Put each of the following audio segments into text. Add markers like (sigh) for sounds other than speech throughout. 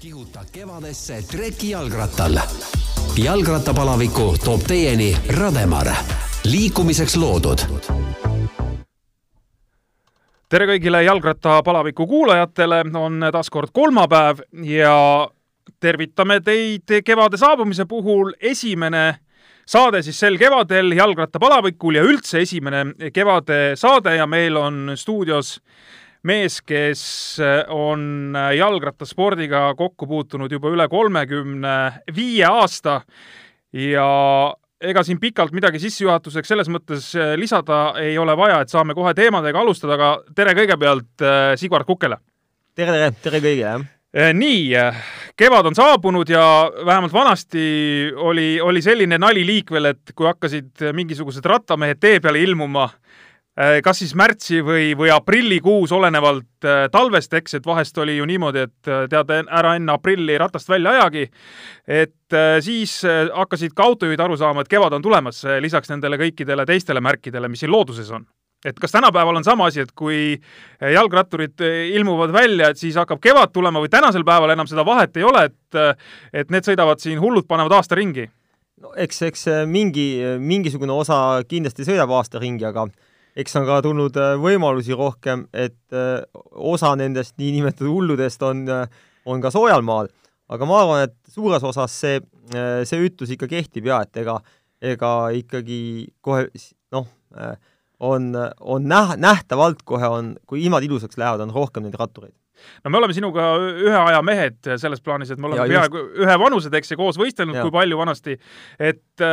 kihuta kevadesse treki jalgrattal. jalgrattapalaviku toob teieni Rademar, liikumiseks loodud tere kõigile jalgrattapalaviku kuulajatele, on taas kord kolmapäev ja tervitame teid kevade saabumise puhul. esimene saade siis sel kevadel jalgrattapalavikul ja üldse esimene kevade saade ja meil on stuudios mees, kes on jalgrattaspordiga kokku puutunud juba üle kolmekümne viie aasta ja ega siin pikalt midagi sissejuhatuseks selles mõttes lisada ei ole vaja, et saame kohe teemadega alustada, aga tere kõigepealt Sigvard Kukele! tere, tere, tere kõigile, nii, kevad on saabunud ja vähemalt vanasti oli, oli selline nali liikvel, et kui hakkasid mingisugused rattamehed tee peale ilmuma, kas siis märtsi või, või aprillikuus, olenevalt talvest, eks, et vahest oli ju niimoodi, et tead, ära enne aprilli ratast välja ajagi. et siis hakkasid ka autojuhid aru saama, et kevad on tulemas, lisaks nendele kõikidele teistele märkidele, mis siin looduses on et kas tänapäeval on sama asi, et kui jalgratturid ilmuvad välja, et siis hakkab kevad tulema või tänasel päeval enam seda vahet ei ole, et et need sõidavad siin hullud panevad aasta ringi? no eks, eks mingi, mingisugune osa kindlasti sõidab aasta ringi, aga eks on ka tulnud võimalusi rohkem, et osa nendest niinimetatud hulludest on, on ka soojal maal. aga ma arvan, et suures osas see, see ütlus ikka kehtib ja et ega, ega ikkagi kohe noh, on, on näh-, nähtavalt kohe on, kui ilmad ilusaks lähevad, on rohkem neid rattureid no me oleme sinuga ühe aja mehed selles plaanis, et me oleme peaaegu ühe vanused, eks ju, koos võistelnud, kui palju vanasti. et,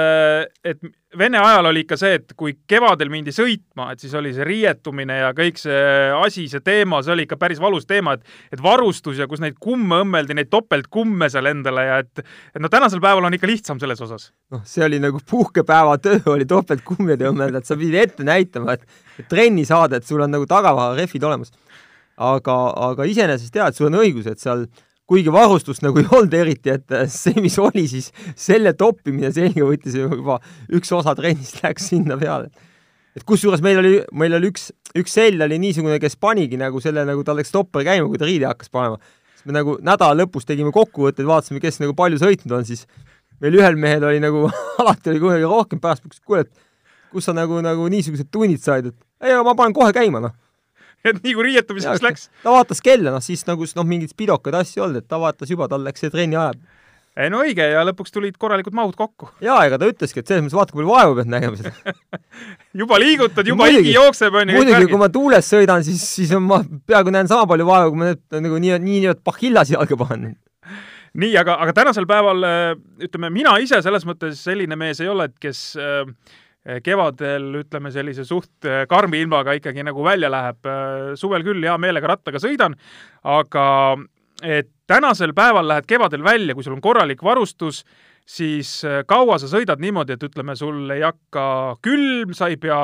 et Vene ajal oli ikka see, et kui kevadel mindi sõitma, et siis oli see riietumine ja kõik see asi, see teema, see oli ikka päris valus teema, et et varustus ja kus neid kumme õmmeldi, neid topeltkumme seal endale ja et et no tänasel päeval on ikka lihtsam selles osas. noh, see oli nagu puhkepäeva töö (laughs) oli topeltkummide õmmelda, et sa pidid ette näitama, et, trenni saada, et sul on nagu tagarehvid olemas aga, aga iseenesest jaa, et sul on õigus, et seal kuigi varustust nagu ei olnud eriti, et see, mis oli, siis selle toppimine selga võttis juba üks osa trennist läks sinna peale. et kusjuures meil oli, meil oli üks, üks sell oli niisugune, kes panigi nagu selle, nagu tal läks topper käima, kui ta riide hakkas panema. siis me nagu nädala lõpus tegime kokkuvõtteid, vaatasime, kes nagu palju sõitnud on, siis meil ühel mehel oli nagu (laughs) alati oli kuidagi rohkem, pärast et kuule, et kus sa nagu, nagu niisugused tunnid said, et ei, ma panen kohe käima, noh et nii kui riietumiseks läks. ta vaatas kella, noh siis nagu noh, mingeid spidokaid asju ei olnud, et ta vaatas juba, tal läks see trenni ajab. ei no õige ja lõpuks tulid korralikud mahud kokku. jaa, ega ta ütleski, et selles mõttes vaata, kui palju vaeva pead nägema seda (laughs) juba liigutad, juba higi jookseb, on ju. muidugi, kui ma tuules sõidan, siis, siis on ma peaaegu näen sama palju vaeva, kui ma nüüd nagu nii, nii-öelda pahillas jalga panen nii, aga, aga tänasel päeval ütleme, mina ise selles mõttes selline mees ei ole, et kes äh, kevadel ütleme sellise suht eh, karmi ilmaga ikkagi nagu välja läheb. Eh, suvel küll hea meelega rattaga sõidan, aga et tänasel päeval lähed kevadel välja, kui sul on korralik varustus, siis kaua sa sõidad niimoodi, et ütleme, sul ei hakka külm, sa ei pea,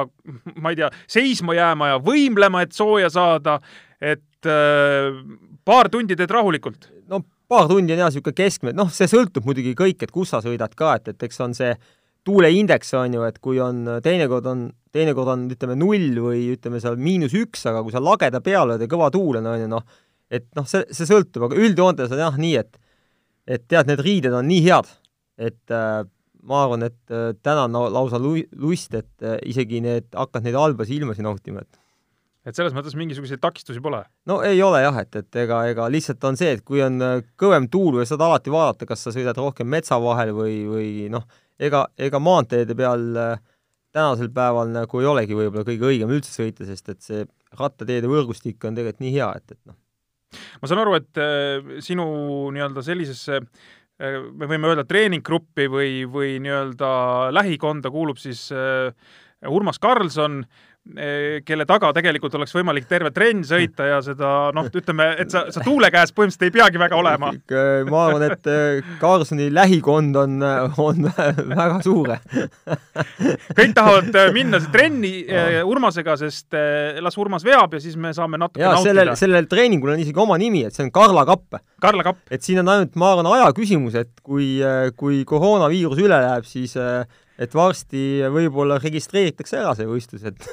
ma ei tea, seisma jääma ja võimlema, et sooja saada, et paar tundi teed rahulikult? no paar tundi on jah, niisugune keskmine, noh, see sõltub muidugi kõik, et kus sa sõidad ka, et, et eks on see tuuleindeks on ju, et kui on, teinekord on, teinekord on ütleme null või ütleme seal miinus üks, aga kui sa lageda peale oled ja kõva tuul on, on ju noh, et noh, see, see sõltub, aga üldjoontes on jah nii, et et tead, need riided on nii head, et äh, ma arvan, et äh, täna on lausa lu-, lust, et äh, isegi need, hakkad neid halbasi ilmasid nautima, et et selles mõttes mingisuguseid takistusi pole? no ei ole jah, et, et ega, ega lihtsalt on see, et kui on äh, kõvem tuul või saad alati vaadata, kas sa sõidad rohkem metsa vahel või, või noh, ega, ega maanteede peal äh, tänasel päeval nagu ei olegi võib-olla kõige õigem üldse sõita, sest et see rattateede võrgustik on tegelikult nii hea, et, et noh. ma saan aru, et äh, sinu nii-öelda sellisesse äh, me võime öelda treeninggruppi või, või nii-öelda lähikonda kuulub siis Urmas Karlsson Eh, kelle taga tegelikult oleks võimalik terve trenn sõita ja seda noh, ütleme, et sa, sa tuule käes põhimõtteliselt ei peagi väga olema. ma arvan, et Karlssoni eh, lähikond on, on (laughs) väga suure kõik tahavad eh, minna trenni Urmasega, sest las Urmas veab ja siis me saame natuke ja, nautida. sellel, sellel treeningul on isegi oma nimi, et see on Karla kapp. Karla kapp. et siin on ainult, ma arvan, aja küsimus, et kui, kui koroonaviirus üle läheb, siis et varsti võib-olla registreeritakse ära see võistlus, et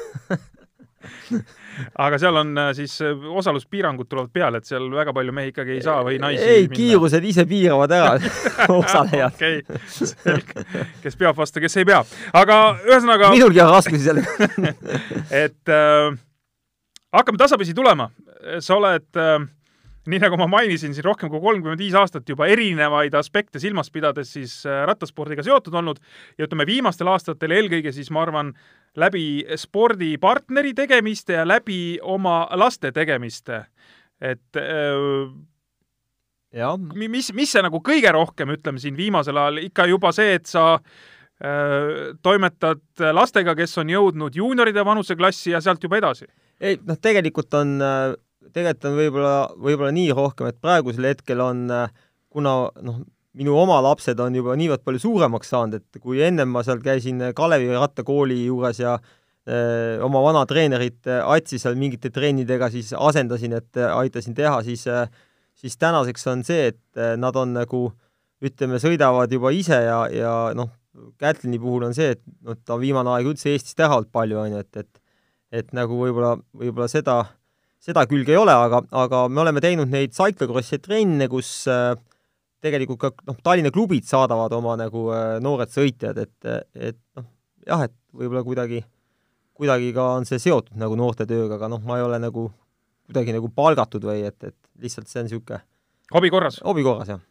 aga seal on äh, siis äh, osaluspiirangud tulevad peale, et seal väga palju mehi ikkagi ei saa või naisi ei, kiirused ise piiravad ära (laughs) osalejad. okei okay., selge. kes peab vastu, kes ei pea. aga ühesõnaga (laughs) minulgi on raskusi sellega (laughs) et äh, hakkame tasapisi tulema. sa oled äh, nii nagu ma mainisin siin rohkem kui kolmkümmend viis aastat juba erinevaid aspekte silmas pidades siis äh, rattaspordiga seotud olnud ja ütleme, viimastel aastatel eelkõige siis ma arvan, läbi spordipartneri tegemiste ja läbi oma laste tegemiste. et äh, ja. mis, mis see nagu kõige rohkem, ütleme siin viimasel ajal ikka juba see, et sa äh, toimetad lastega, kes on jõudnud juunioride vanuseklassi ja sealt juba edasi? ei, noh, tegelikult on tegelikult on võib-olla, võib-olla nii rohkem, et praegusel hetkel on, kuna noh, minu oma lapsed on juba niivõrd palju suuremaks saanud, et kui ennem ma seal käisin Kalevi rattakooli juures ja öö, oma vana treenerit Atsi seal mingite trennidega siis asendasin, et aitasin teha, siis siis tänaseks on see, et nad on nagu ütleme, sõidavad juba ise ja, ja noh, Kätlini puhul on see, et noh, ta on viimane aeg üldse Eestist ära olnud palju, on ju, et, et et nagu võib-olla, võib-olla seda seda külge ei ole, aga, aga me oleme teinud neid cyclocrossi trenne, kus äh, tegelikult ka noh, Tallinna klubid saadavad oma nagu äh, noored sõitjad, et, et noh, jah, et võib-olla kuidagi, kuidagi ka on see seotud nagu noortetööga, aga noh, ma ei ole nagu kuidagi nagu palgatud või et, et lihtsalt see on niisugune hobi korras? hobi korras, jah.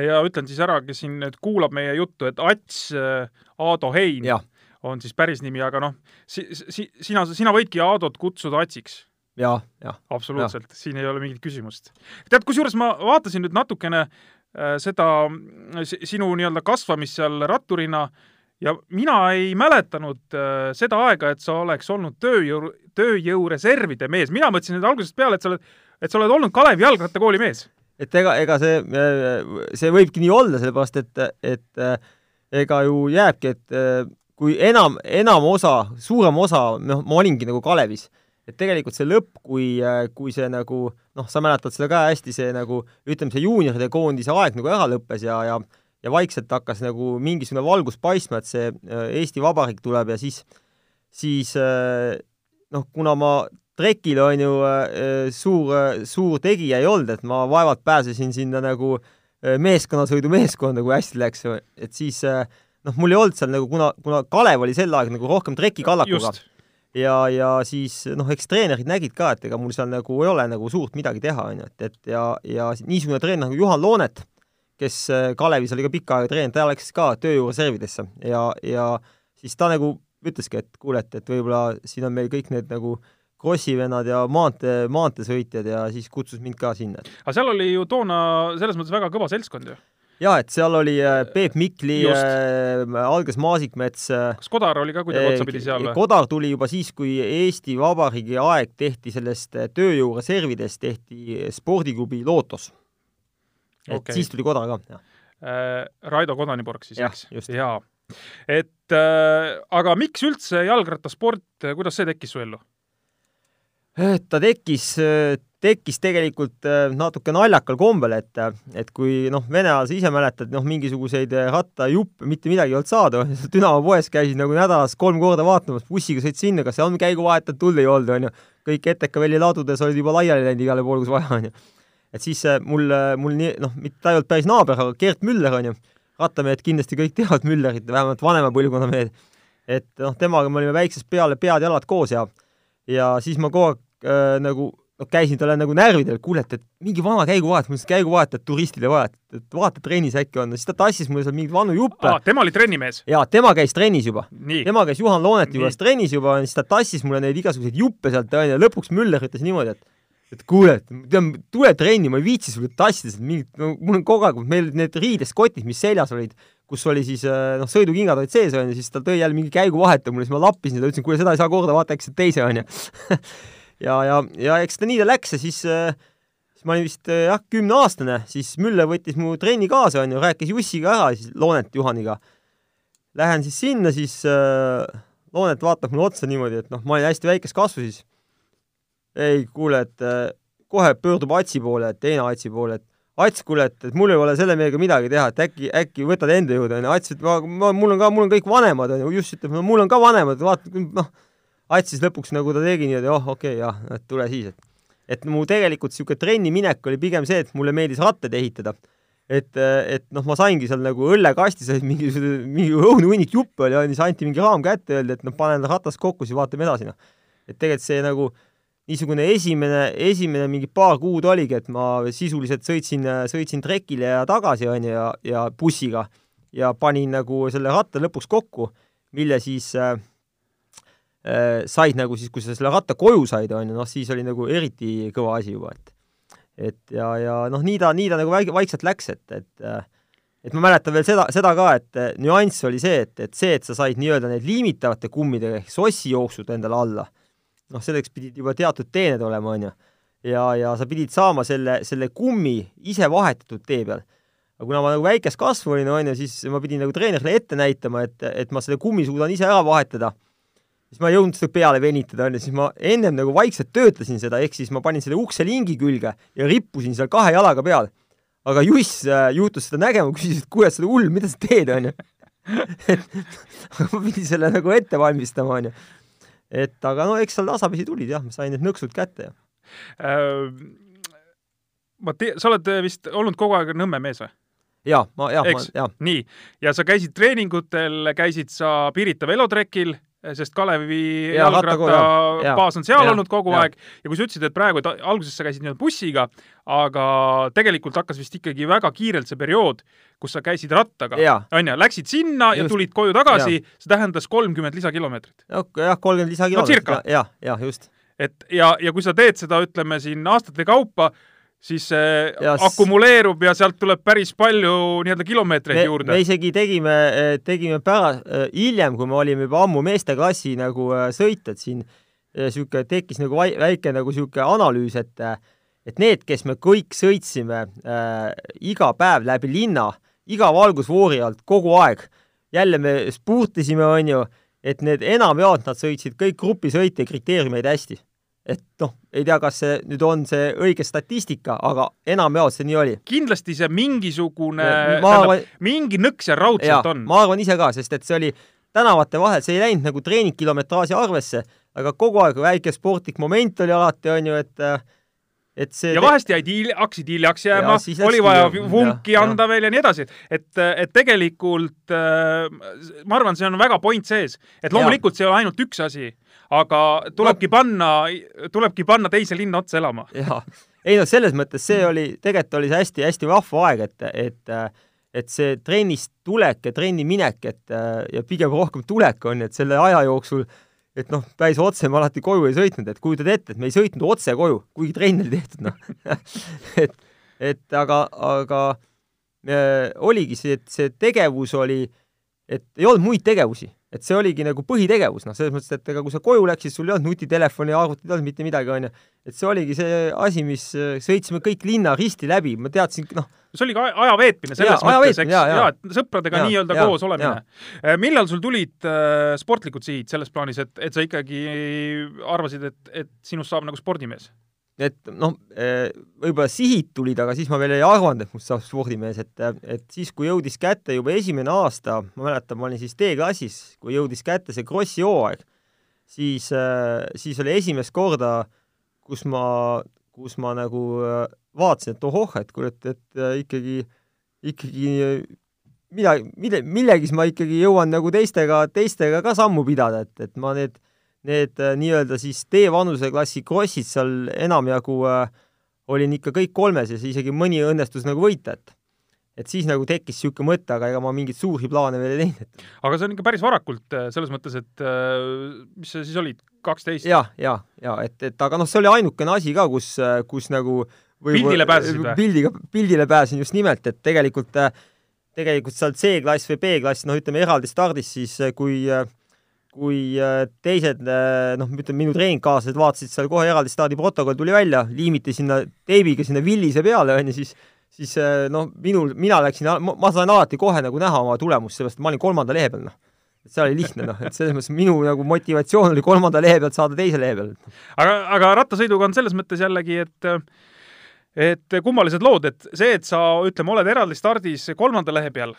ja ütlen siis ära, kes siin nüüd kuulab meie juttu, et Ats äh, Aado Hein ja. on siis päris nimi, aga noh, si-, si-, sina, sina võidki Aadot kutsuda Atsiks jah, jah. absoluutselt, siin ei ole mingit küsimust. tead, kusjuures ma vaatasin nüüd natukene äh, seda sinu nii-öelda kasvamist seal ratturina ja mina ei mäletanud äh, seda aega, et sa oleks olnud tööjõu, tööjõureservide mees. mina mõtlesin nüüd algusest peale, et sa oled, et sa oled olnud Kalevi jalgrattakooli mees. et ega, ega see, see võibki nii olla, sellepärast et, et äh, ega ju jääbki, et äh, kui enam, enam osa, suurem osa, noh, ma olingi nagu Kalevis et tegelikult see lõpp, kui, äh, kui see nagu noh, sa mäletad seda ka hästi, see nagu ütleme, see juunioride koondise aeg nagu ära lõppes ja, ja ja vaikselt hakkas nagu mingisugune valgus paistma, et see äh, Eesti Vabariik tuleb ja siis, siis äh, noh, kuna ma trekil on ju suur, suur tegija ei olnud, et ma vaevalt pääsesin sinna nagu meeskonnasõidu meeskonda, kui hästi läks, et siis noh, mul ei olnud seal nagu, kuna, kuna Kalev oli sel ajal nagu rohkem trekikallakuga, ja, ja siis noh, eks treenerid nägid ka, et ega mul seal nagu ei ole nagu suurt midagi teha, on ju, et, et ja, ja niisugune treener nagu Juhan Loonet, kes äh, Kalevis oli ka pikka aega treener, ta läks ka tööjõureservidesse ja, ja siis ta nagu ütleski, et kuule, et, et võib-olla siin on meil kõik need nagu krossivennad ja maantee, maanteesõitjad ja siis kutsus mind ka sinna. aga seal oli ju toona selles mõttes väga kõva seltskond ju jaa, et seal oli äh, Peep Mikli, äh, algas Maasikmets. Äh, kas Kodar oli ka kuidagi otsapidi seal või? Kodar tuli juba siis, kui Eesti Vabariigi aeg tehti sellest tööjõureservidest, tehti spordiklubi Lootos. et okay. siis tuli Kodar ka, jah äh,. Raido Kodanipork siis, eks? jaa. et äh, aga miks üldse jalgrattasport, kuidas see tekkis su ellu? Ta tekkis tekkis tegelikult natuke naljakal kombel, et, et kui noh, Vene ajal sa ise mäletad, noh, mingisuguseid rattajuppe, mitte midagi ei olnud saada, (laughs) Dünamo poes käisid nagu nädalas kolm korda vaatamas, bussiga sõid sinna, kas seal on käiguvahetajat tulnud, ei olnud, onju. kõik Etekavelli ladudes olid juba laiali läinud igale poole, kus vaja, onju. et siis mul, mul nii, noh, mitte ta ei olnud päris naaber, aga Gert Müller, onju, rattamehed kindlasti kõik teavad Müllerit, vähemalt vanema põlvkonna mehed. et noh, temaga me olime väiksest peale pead-jalad koos ja ja siis ma kogu aeg äh, nagu noh, käisin talle nagu närvidel, kuule, et, et mingi vana käiguvahet, mul on käiguvahetajat turistile vaja, et, vaata trennis äkki on, siis ta tassis mulle seal mingeid vanu juppe. tema oli trennimees? jaa, tema käis trennis juba. tema käis Juhan Looneti juures trennis juba, siis ta tassis mulle neid igasuguseid juppe sealt, onju, lõpuks Müller ütles niimoodi, et et kuule, tead, tule trenni, ma ei viitsi sulle tassida sealt mingit, no mul on kogu aeg, meil need riideskotid, mis seljas olid, kus oli siis noh, sõidukingad olid sees, onju, siis ta tõi jälle mingi käiguvahetaja mulle, siis ma lappisin seda, ütlesin, kuule, seda ei saa korda, vaata äkki teise, onju (laughs) ja, ja, ja eks ta nii ta läks ja siis äh, siis ma olin vist äh, jah, kümneaastane, siis Müller võttis mu trenni kaasa, onju, rääkis Jussiga ära, siis Loonet Juhaniga. Lähen siis sinna, siis äh, Loonet vaatab mulle otsa niimoodi, et noh, ma olin hästi väikest kasvu siis. ei, kuule, et äh, kohe pöördub Atsi poole, teine Atsi poole, et Ats, kuule, et, et mul ei ole selle mehega midagi teha, et äkki, äkki võtad enda juurde, onju. Ats ütleb, ma, mul on ka, mul on kõik vanemad, onju. Juss ütleb, no mul on ka vanemad, vaata, noh Ats siis lõpuks nagu ta tegi niimoodi, oh okei okay,, jah, et tule siis, et et mu tegelikult niisugune trenni minek oli pigem see, et mulle meeldis rattaid ehitada. et, et noh, ma saingi seal nagu õllekastis mingisugune, mingi õudne-hunnik juppe oli, siis anti mingi raam kätte, öeldi, et noh, panen ratast kokku, siis vaatame edasi, noh. et tegelikult see nagu niisugune esimene, esimene mingi paar kuud oligi, et ma sisuliselt sõitsin, sõitsin trekile ja tagasi, on ju, ja, ja bussiga ja panin nagu selle ratta lõpuks kokku, mille siis äh, said nagu siis, kui sa selle ratta koju said, on ju, noh siis oli nagu eriti kõva asi juba, et et ja, ja noh, nii ta, nii ta nagu väike, vaikselt läks, et, et äh, et ma mäletan veel seda, seda ka, et äh, nüanss oli see, et, et see, et sa said nii-öelda need liimitavate kummidega ehk sossi jooksud endale alla, noh, selleks pidid juba teatud teened olema, on ju. ja, ja sa pidid saama selle, selle kummi ise vahetatud tee peal aga kuna ma nagu väikest kasvu olin, on ju, siis ma pidin nagu treenerile ette näitama, et, et ma selle kummi suudan ise ära vahetada. Siis ma ei jõudnud seda peale venitada, on ju, siis ma ennem nagu vaikselt töötasin seda, ehk siis ma panin selle ukselingi külge ja rippusin seal kahe jalaga peal. aga Juss äh, juhtus seda nägema, küsis, et kuule, sa oled hull, mida sa teed, on ju. (laughs) et ma pidin selle nagu ette valmistama, on ju. et aga no eks seal tasapisi tulid jah, ma sain need nõksud kätte ja äh, ma te-, sa oled vist olnud kogu aeg Nõmme mees või? jaa, ma, jah, ma, jah. nii, ja sa käisid treeningutel, käisid sa Pirita velotrekil, sest Kalevi ja, jalgratta baas on seal ja, olnud kogu ja. aeg ja kui sa ütlesid, et praegu, et alguses sa käisid nii-öelda bussiga, aga tegelikult hakkas vist ikkagi väga kiirelt see periood, kus sa käisid rattaga, on ju, läksid sinna just. ja tulid koju tagasi, see tähendas kolmkümmend lisakilomeetrit. jah, kolmkümmend lisakilomeetrit no,. jah, jah, just. et ja, ja kui sa teed seda, ütleme siin aastate kaupa, siis see ja akumuleerub ja sealt tuleb päris palju nii-öelda kilomeetreid me, juurde. me isegi tegime, tegime pärast, hiljem, kui me olime juba ammu meesteklassi nagu äh, sõitjad siin, niisugune tekkis nagu väike nagu niisugune analüüs, et et need, kes me kõik sõitsime äh, iga päev läbi linna, iga valgusfoori alt kogu aeg, jälle me spurtisime, on ju, et need enamjaolt nad sõitsid kõik grupisõite kriteeriumeid hästi et noh, ei tea, kas see nüüd on see õige statistika, aga enamjaolt see nii oli. kindlasti see mingisugune, tähendab, mingi nõks seal raudselt on. ma arvan ise ka, sest et see oli tänavate vahel, see ei läinud nagu treeningkilometraaži arvesse, aga kogu aeg väike sportlik moment oli alati, on ju, et et see ja vahest jäid hiil-, hakkasid hiljaks jääma, oli vaja vunki anda ja. veel ja nii edasi, et, et tegelikult äh, ma arvan, see on väga point sees, et loomulikult ja. see ei ole ainult üks asi aga tulebki no. panna, tulebki panna teise linna otsa elama. jaa, ei no selles mõttes see oli, tegelikult oli see hästi-hästi vahva aeg, et, et et see trennist tulek ja trenni minek, et ja pigem rohkem tulek on, et selle aja jooksul et noh, päris otse me alati koju ei sõitnud, et kujutad ette, et me ei sõitnud otse koju, kuigi trenn oli tehtud, noh (laughs) et, et aga, aga äh, oligi see, et see tegevus oli, et ei olnud muid tegevusi et see oligi nagu põhitegevus, noh, selles mõttes, et ega kui sa koju läksid, sul ei olnud nutitelefoni, arvutit ei olnud mitte midagi, onju. et see oligi see asi, mis äh, sõitsime kõik linna risti läbi, ma teadsin, noh. see oli ka aja veetmine selles ja, mõttes, eks, ja, et sõpradega nii-öelda koos olemine. Äh, millal sul tulid äh, sportlikud sihid selles plaanis, et, et sa ikkagi arvasid, et, et sinust saab nagu spordimees? Et noh, eh, võib-olla sihid tulid, aga siis ma veel ei arvanud, et must saab spordimees, et, et siis, kui jõudis kätte juba esimene aasta, ma mäletan, ma olin siis D-klassis, kui jõudis kätte see Krossi hooaeg, siis, eh, siis oli esimest korda, kus ma, kus ma nagu eh, vaatasin, et ohoh, et kuule, et, et ikkagi, ikkagi midagi, mille, millegis ma ikkagi jõuan nagu teistega, teistega ka sammu pidada, et, et ma need need äh, nii-öelda siis D-vanuseklassi krossid seal enamjagu äh, olin ikka kõik kolmes ja isegi mõni õnnestus nagu võita, et et siis nagu tekkis niisugune mõte, aga ega ma mingeid suuri plaane veel ei teinud. aga see on ikka päris varakult äh, selles mõttes, et mis sa siis olid, kaksteist? ja, ja, ja et, et aga noh, see oli ainukene asi ka, kus, kus nagu pildile pääsesid või? pildiga, pildile pääsesin just nimelt, et tegelikult tegelikult seal C-klass või B-klass, noh, ütleme eraldi stardis, siis kui äh, kui äh, teised äh, noh, ütleme minu treeningkaaslased vaatasid seal kohe eraldi staadi protokoll tuli välja, liimiti sinna teibiga sinna villise peale, on ju, siis siis äh, noh, minul, mina läksin, ma sain alati kohe nagu näha oma tulemust, sellepärast et ma olin kolmanda lehe peal, noh. et see oli lihtne, noh, et selles mõttes minu nagu motivatsioon oli kolmanda lehe pealt saada teise lehe peale. aga, aga rattasõiduga on selles mõttes jällegi, et et kummalised lood, et see, et sa, ütleme, oled eraldi stardis kolmanda lehe peal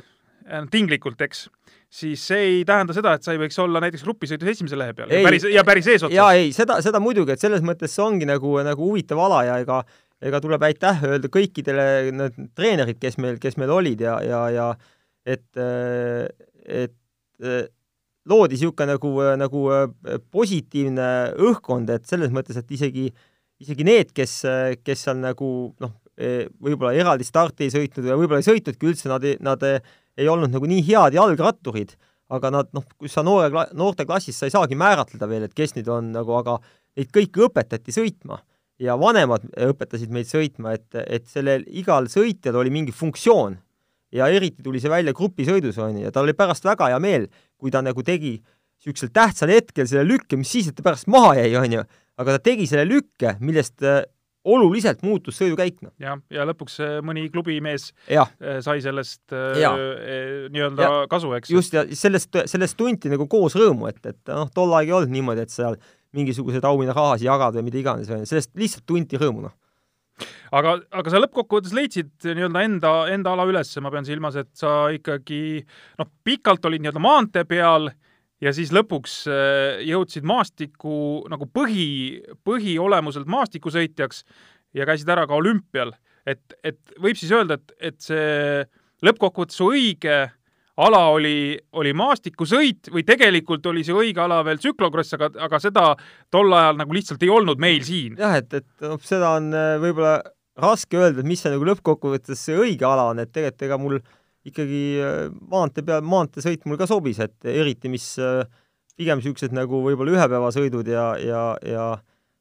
tinglikult, eks, siis see ei tähenda seda, et sa ei võiks olla näiteks grupisõidus esimese lehe peal Ei. ja päris, ja päris eesotsas. jaa, ei, seda, seda muidugi, et selles mõttes see ongi nagu, nagu huvitav ala ja ega ega tuleb aitäh öelda kõikidele need treenerid, kes meil, kes meil olid ja, ja, ja et, et loodi niisugune nagu, nagu positiivne õhkkond, et selles mõttes, et isegi, isegi need, kes, kes seal nagu noh, võib-olla eraldi starti ei sõitnud või võib-olla ei sõitnudki üldse, nad nad ei olnud nagu nii head jalgratturid, aga nad noh, kui sa noore, noorteklassis, sa ei saagi määratleda veel, et kes nüüd on nagu, aga neid kõiki õpetati sõitma. Ja vanemad õpetasid meid sõitma, et, et sellel igal sõitjal oli mingi funktsioon. Ja eriti tuli see välja grupisõidus, on ju, ja tal oli pärast väga hea meel, kui ta nagu tegi niisugusel tähtsal hetkel selle lükke, mis siis, et ta pärast maha jäi, on ju, aga ta tegi selle lükke, millest oluliselt muutus sõidukäik, noh. jah, ja lõpuks äh, mõni klubimees jah, äh, sai sellest äh, nii-öelda Ja- kasu, eks. just, ja sellest, sellest tunti nagu koos rõõmu, et, et noh, tol ajal ei olnud niimoodi, et seal mingisuguseid auhinnarahasid jagada või mida iganes, sellest lihtsalt tunti rõõmu, noh. aga, aga sa lõppkokkuvõttes leidsid nii-öelda enda, enda ala üles, ma pean silmas, et sa ikkagi noh, pikalt olid nii-öelda maantee peal ja siis lõpuks äh, jõudsid maastiku nagu põhi, põhiolemuselt maastikusõitjaks ja käisid ära ka olümpial. et, et võib siis öelda, et, et see lõppkokkuvõttes su õige ala oli, oli maastikusõit või tegelikult oli see õige ala veel tsüklokross, aga, aga seda tol ajal nagu lihtsalt ei olnud meil siin. jah, et, et noh, seda on äh, võib-olla raske öelda, et mis see nagu lõppkokkuvõttes see õige ala on, et tegelikult ega mul ikkagi äh, maantee peal, maanteesõit mul ka sobis, et eriti mis äh, pigem niisugused nagu võib-olla ühepäevasõidud ja, ja, ja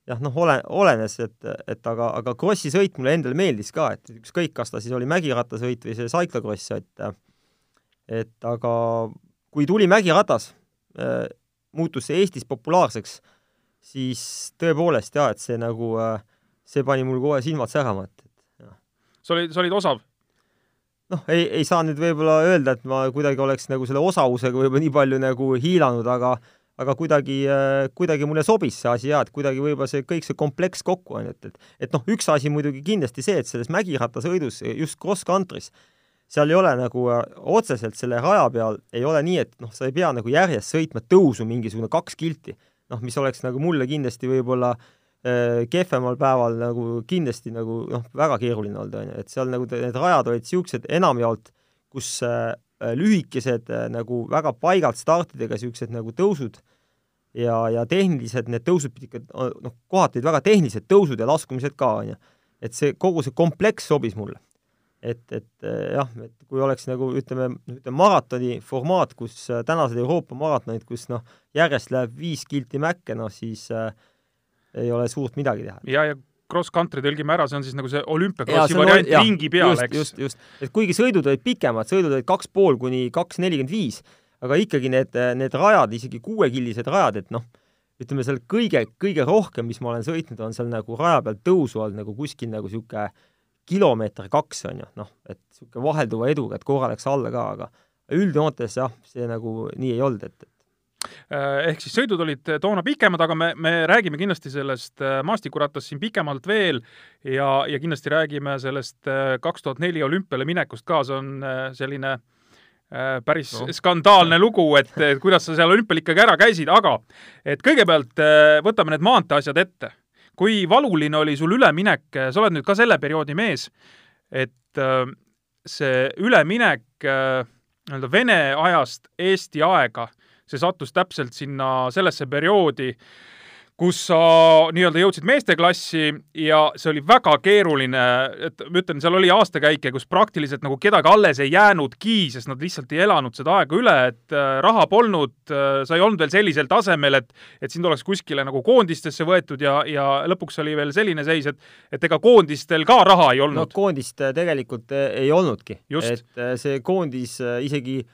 jah, noh, ole, olenes, et, et aga, aga krossi sõit mulle endale meeldis ka, et ükskõik, kas ta siis oli mägirattasõit või see cyclocross, et et aga kui tuli mägiratas äh,, muutus see Eestis populaarseks, siis tõepoolest jaa, et see nagu äh, see pani mul kohe silmad särama, et, et jah. sa olid, sa olid osav. Noh, ei, ei saa nüüd võib-olla öelda, et ma kuidagi oleks nagu selle osavusega võib-olla nii palju nagu hiilanud, aga aga kuidagi, kuidagi mulle sobis see asi ja et kuidagi võib-olla see kõik see kompleks kokku on, et, et et noh, üks asi muidugi kindlasti see, et selles mägirattasõidus, just cross-country's, seal ei ole nagu äh, otseselt selle raja peal ei ole nii, et noh, sa ei pea nagu järjest sõitma tõusu mingisugune kaks kilti, noh, mis oleks nagu mulle kindlasti võib-olla äh, kehvemal päeval nagu kindlasti nagu noh, väga keeruline olnud, on ju, et seal nagu need rajad olid niisugused enamjaolt, kus äh, lühikesed äh, nagu väga paigalt startidega niisugused nagu tõusud ja, ja tehnilised, need tõusud pidid ikka noh, kohati olid väga tehnilised tõusud ja laskumised ka, on ju. et see, kogu see kompleks sobis mulle. et, et äh, jah, et kui oleks nagu ütleme, ütleme maratoni formaat, kus äh, tänased Euroopa maratonid, kus noh, järjest läheb viis kilti mäkke, noh siis äh, ei ole suurt midagi teha. ja, ja cross-country tõlgime ära, see on siis nagu see olümpiakrossi variant jah, ringi peal, eks. just, just, et kuigi sõidud olid pikemad, sõidud olid kaks pool kuni kaks nelikümmend viis, aga ikkagi need, need rajad, isegi kuuekillised rajad, et noh, ütleme seal kõige, kõige rohkem, mis ma olen sõitnud, on seal nagu raja peal tõusu olnud nagu kuskil nagu niisugune kilomeeter kaks on ju, noh, et niisugune vahelduva eduga, et korra läks alla ka, aga üldjoontes jah, see nagu nii ei olnud, et, et ehk siis sõidud olid toona pikemad, aga me, me räägime kindlasti sellest äh, maastikurattast siin pikemalt veel ja, ja kindlasti räägime sellest äh, kaks tuhat neli olümpiale minekust ka, see on äh, selline äh, päris No. skandaalne lugu, et, kuidas sa seal olümpial ikkagi ära käisid, aga et kõigepealt äh, võtame need maanteeasjad ette. kui valuline oli sul üleminek, sa oled nüüd ka selle perioodi mees, et äh, see üleminek äh, nii-öelda Vene ajast Eesti aega see sattus täpselt sinna sellesse perioodi, kus sa nii-öelda jõudsid meesteklassi ja see oli väga keeruline, et ma ütlen, seal oli aastakäike, kus praktiliselt nagu kedagi alles ei jäänudki, sest nad lihtsalt ei elanud seda aega üle, et äh, raha polnud äh,, sa ei olnud veel sellisel tasemel, et et sind oleks kuskile nagu koondistesse võetud ja, ja lõpuks oli veel selline seis, et et ega koondistel ka raha ei olnud no, koondist äh, tegelikult ei olnudki. Et see koondis isegi,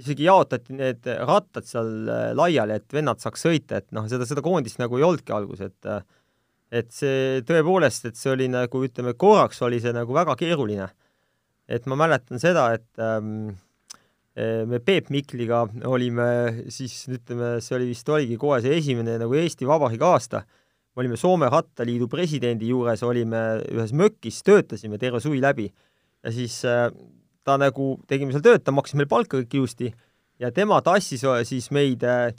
isegi jaotati need rattad seal äh, laiali, et vennad saaks sõita, et noh, seda, seda koondist nagu ei olnudki alguses, et äh, et see tõepoolest, et see oli nagu ütleme, korraks oli see nagu väga keeruline. et ma mäletan seda, et ähm, eh, me Peep Mikliga olime siis ütleme, see oli vist oligi kohe see esimene nagu Eesti Vabariigi aasta, me olime Soome Rattaliidu presidendi juures, olime ühes mökis, töötasime terve suvi läbi ja siis äh, ta nagu, tegime seal tööd, ta maksis meile palka kõik ilusti ja tema tassis siis meid äh,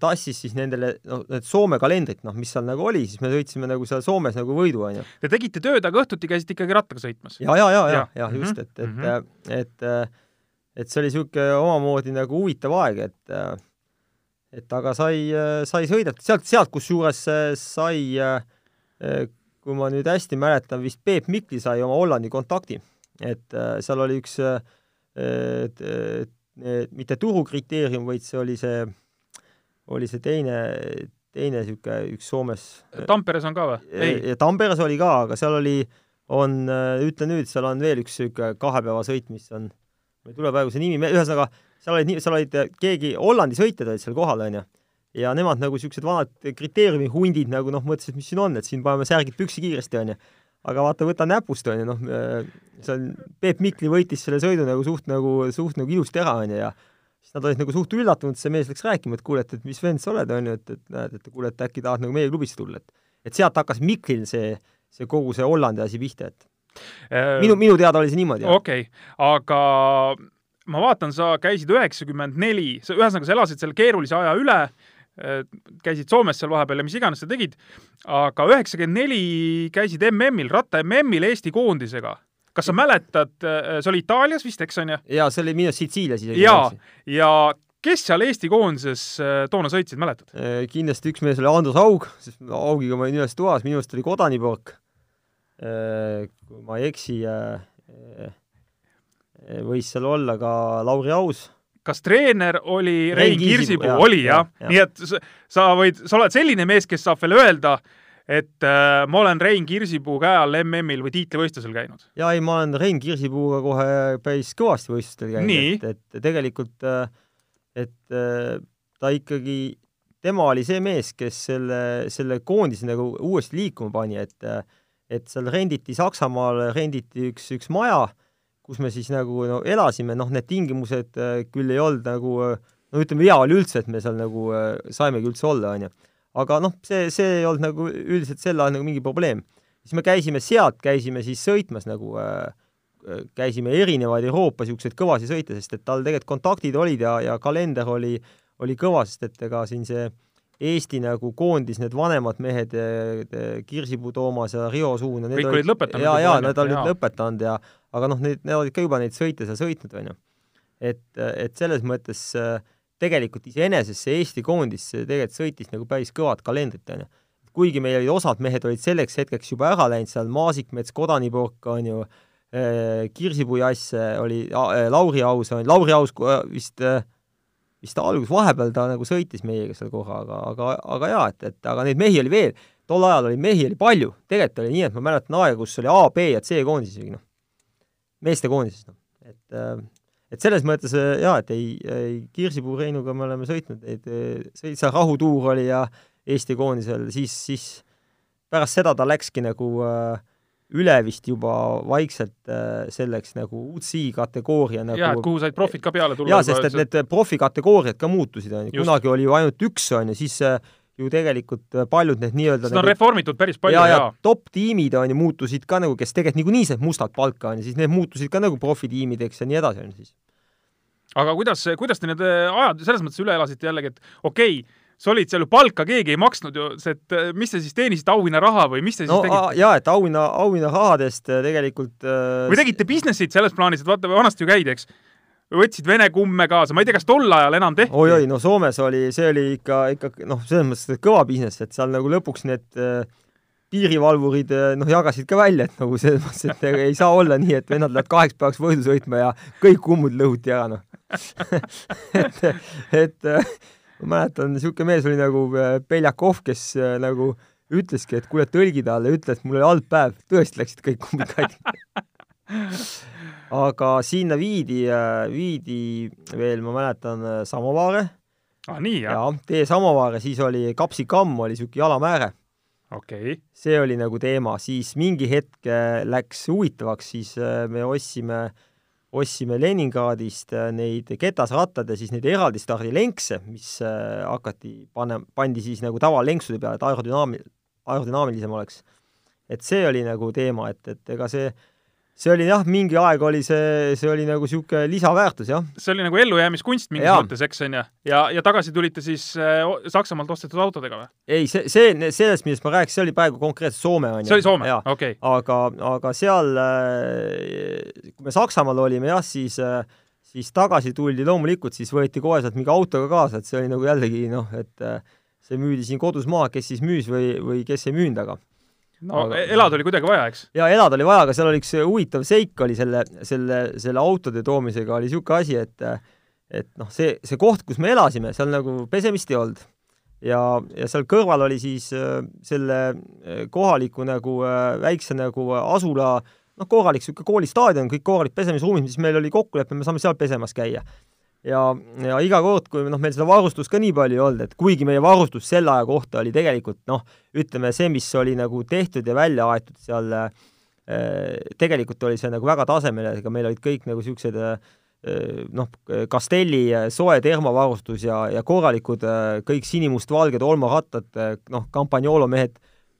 tassis siis nendele, noh, need Soome kalendrid, noh, mis seal nagu oli, siis me sõitsime nagu seal Soomes nagu võidu, onju. Te tegite tööd, aga õhtuti käisite ikkagi rattaga sõitmas? ja, ja, ja, ja, Ja. ja just, Mhm, et, et mhm. mm, -hmm. et, et, et see oli niisugune omamoodi nagu huvitav aeg, et et aga sai, sai sõidetud sealt, sealt kusjuures sai, kui ma nüüd hästi mäletan, vist Peep Mikli sai oma Hollandi kontakti. Et seal oli üks, et, et, mitte turukriteerium, vaid see oli see, oli see teine, teine niisugune üks Soomes Tamperes on ka või? ei, ja Tamperes oli ka, aga seal oli, on, ütle nüüd, seal on veel üks niisugune kahe päeva sõit, mis on, mul ei tule praegu see nimi, ühesõnaga, seal olid, seal olid keegi Hollandi sõitjad olid seal kohal, onju. ja nemad nagu niisugused vanad kriteeriumi hundid nagu noh, mõtlesid, mis siin on, et siin paneme särgid püksi kiiresti, onju. Aga vaata, võta näpust, onju, noh, see on, Peep Mikli võitis selle sõidu nagu suht nagu, suht nagu ilusti ära, onju, ja siis nad olid nagu suht üllatunud, see mees läks rääkima, et kuule, et, et mis vend sa oled, onju, et, et näed, et kuule, et äkki tahad nagu meie klubisse tulla, et et sealt hakkas Miklil see, see kogu see Hollandi asi pihta, et Äh, minu, minu teada oli see niimoodi. okei okay., aga ma vaatan, sa käisid üheksakümmend neli, sa ühesõnaga, sa elasid selle keerulise aja üle, käisid Soomes seal vahepeal ja mis iganes sa tegid, aga üheksakümmend neli käisid MM-il, ratta MM-il Eesti koondisega. kas sa mäletad, see oli Itaalias vist, eks on ju? jaa, see oli minu Sitsiilias isegi. jaa, ja kes seal Eesti koondises toona sõitsid, mäletad? kindlasti üks mees oli Andrus Haug, sest Haugiga ma olin ühes toas, minu arust oli Kodanipork. kui ma ei eksi, võis seal olla ka Lauri Aus kas treener oli Rein, Kirsipuu, oli jah jah, jah. nii et sa, võid, sa oled selline mees, kes saab veel öelda, et äh, ma olen Rein Kirsipuu käe all MM-il või tiitlivõistlusel käinud. jaa, ei, ma olen Rein Kirsipuuga kohe päris kõvasti võistlustel käinud, et, et tegelikult, et ta ikkagi, tema oli see mees, kes selle, selle koondise nagu uuesti liikuma pani, et et seal renditi Saksamaal, renditi üks, üks maja, kus me siis nagu no elasime, noh, need tingimused äh, küll ei olnud nagu äh, no ütleme, hea oli üldse, et me seal nagu äh, saimegi üldse olla, onju. aga noh, see, see ei olnud nagu üldiselt sel ajal nagu mingi probleem. siis me käisime sealt, käisime siis sõitmas nagu äh, käisime erinevaid Euroopa niisuguseid kõvasid sõite, sest et tal tegelikult kontaktid olid ja, ja kalender oli, oli kõva, sest et ega siin see Eesti nagu koondis need vanemad mehed, Kirsipuu Toomas ja Riho Suun ja Kõik olid lõpetanud on ju? nad olid lõpetanud ja aga noh, need, need olid ka juba neid sõite seal sõitnud, onju. et, et selles mõttes äh, tegelikult iseenesest see Eesti koondis tegelikult sõitis nagu päris kõvat kalendrit, onju. kuigi meil olid osad mehed olid selleks hetkeks juba ära läinud, seal Maasikmets, Kodanipork, onju, Kirsipuu Jass oli, Lauri Aus, Lauri Aus äh, vist äh, vist alguses, vahepeal ta nagu sõitis meiega seal korra, aga, aga, aga jaa, et, et aga neid mehi oli veel, tol ajal oli mehi oli palju, tegelikult oli nii, et ma mäletan aega, kus oli A, B ja C koondis isegi noh, meeste koondises noh, et äh, et selles mõttes äh, jaa, et ei, ei Kirsipuu Reinuga me oleme sõitnud, et äh, sõit seal rahutuur oli ja Eesti koondisel, siis, siis pärast seda ta läkski nagu äh, üle vist juba vaikselt äh, selleks nagu UCI kategooria nagu jah, et kuhu said profid ka peale tulla. jaa, sest et need profikategooriad ka muutusid, on ju, kunagi oli ju ainult üks, on ju, siis äh, ju tegelikult äh, paljud need nii-öelda seda on reformitud päris palju ja, ja, ja top-tiimid on ju muutusid ka nagu, kes tegelikult niikuinii said mustalt palka, on ju, siis need muutusid ka nagu profitiimideks ja nii edasi, on siis. aga kuidas, kuidas te need äh, ajad selles mõttes üle elasite jällegi, et okei okay, sa olid seal ju palka, keegi ei maksnud ju, et äh, mis te siis teenisite, auhinnaraha või mis te siis no tegite? jaa, et auhinna, auhinnarahadest tegelikult või tegite business'it selles plaanis, et vaata, vanasti ju käidi, eks, võtsid vene kumme kaasa, ma ei tea, kas tol ajal enam tehti? oi-oi, no Soomes oli, see oli ikka, ikka noh, selles mõttes kõva business, et seal nagu lõpuks need äh, piirivalvurid äh, noh, jagasid ka välja, et nagu selles mõttes, et ei saa olla nii, et vennad lähevad kaheks päevaks võidu sõitma ja kõik kummud lõhuti ära, noh. (laughs) Et, et äh, ma mäletan, niisugune mees oli nagu äh, Beljakov, kes nagu ütleski, et kuule, tõlgi talle, ütle, et mul oli halb päev, tõesti läksid kõik kummid katki (laughs) aga sinna viidi, viidi veel, ma mäletan, Samovaare ah, nii, jah? ja tee Samovaare, siis oli kapsikamm, oli niisugune jalamääre. okei okay. see oli nagu teema, siis mingi hetk äh, läks huvitavaks, siis äh, me ostsime, ostsime Leningradist äh, neid ketasrattad ja siis neid eraldi stardilenkse, mis äh, hakati panna, pandi siis nagu tavalenksude peale, et aerodünaami-, aerodünaamilisem oleks. et see oli nagu teema, et, et ega see see oli jah, mingi aeg oli see, see oli nagu niisugune lisaväärtus, jah. see oli nagu ellujäämiskunst mingis mõttes, eks, on ju? ja, ja tagasi tulite siis äh, Saksamaalt ostetud autodega või? ei, see, see, sellest, millest ma rääkisin, see oli praegu konkreetselt Soome, on ju. see oli Soome, okei okay.. aga, aga seal äh,, kui me Saksamaal olime jah, siis äh, siis tagasi tuldi loomulikult, siis võeti kohe sealt mingi autoga kaasa, et see oli nagu jällegi noh, et äh, see müüdi siin kodus maha, kes siis müüs või, või kes ei müünud, aga no aga, elada oli kuidagi vaja, eks? jaa, elada oli vaja, aga seal oli üks huvitav seik oli selle, selle, selle autode toomisega oli niisugune asi, et et noh, see, see koht, kus me elasime, seal nagu pesemist ei olnud. ja, ja seal kõrval oli siis äh, selle äh, kohaliku nagu äh, väikse nagu asula noh, korralik niisugune koolistaadion, kõik korralik pesemisruumid, mis meil oli kokkulepe, me saame seal pesemas käia ja, ja iga kord, kui noh, meil seda varustust ka nii palju ei olnud, et kuigi meie varustus selle aja kohta oli tegelikult noh, ütleme see, mis oli nagu tehtud ja välja aetud seal äh, tegelikult oli see nagu väga tasemel, ega meil olid kõik nagu niisugused äh, noh, Castelli soe termovarustus ja, ja korralikud äh, kõik sinimustvalged olmarattad, noh, Campagnolo mehed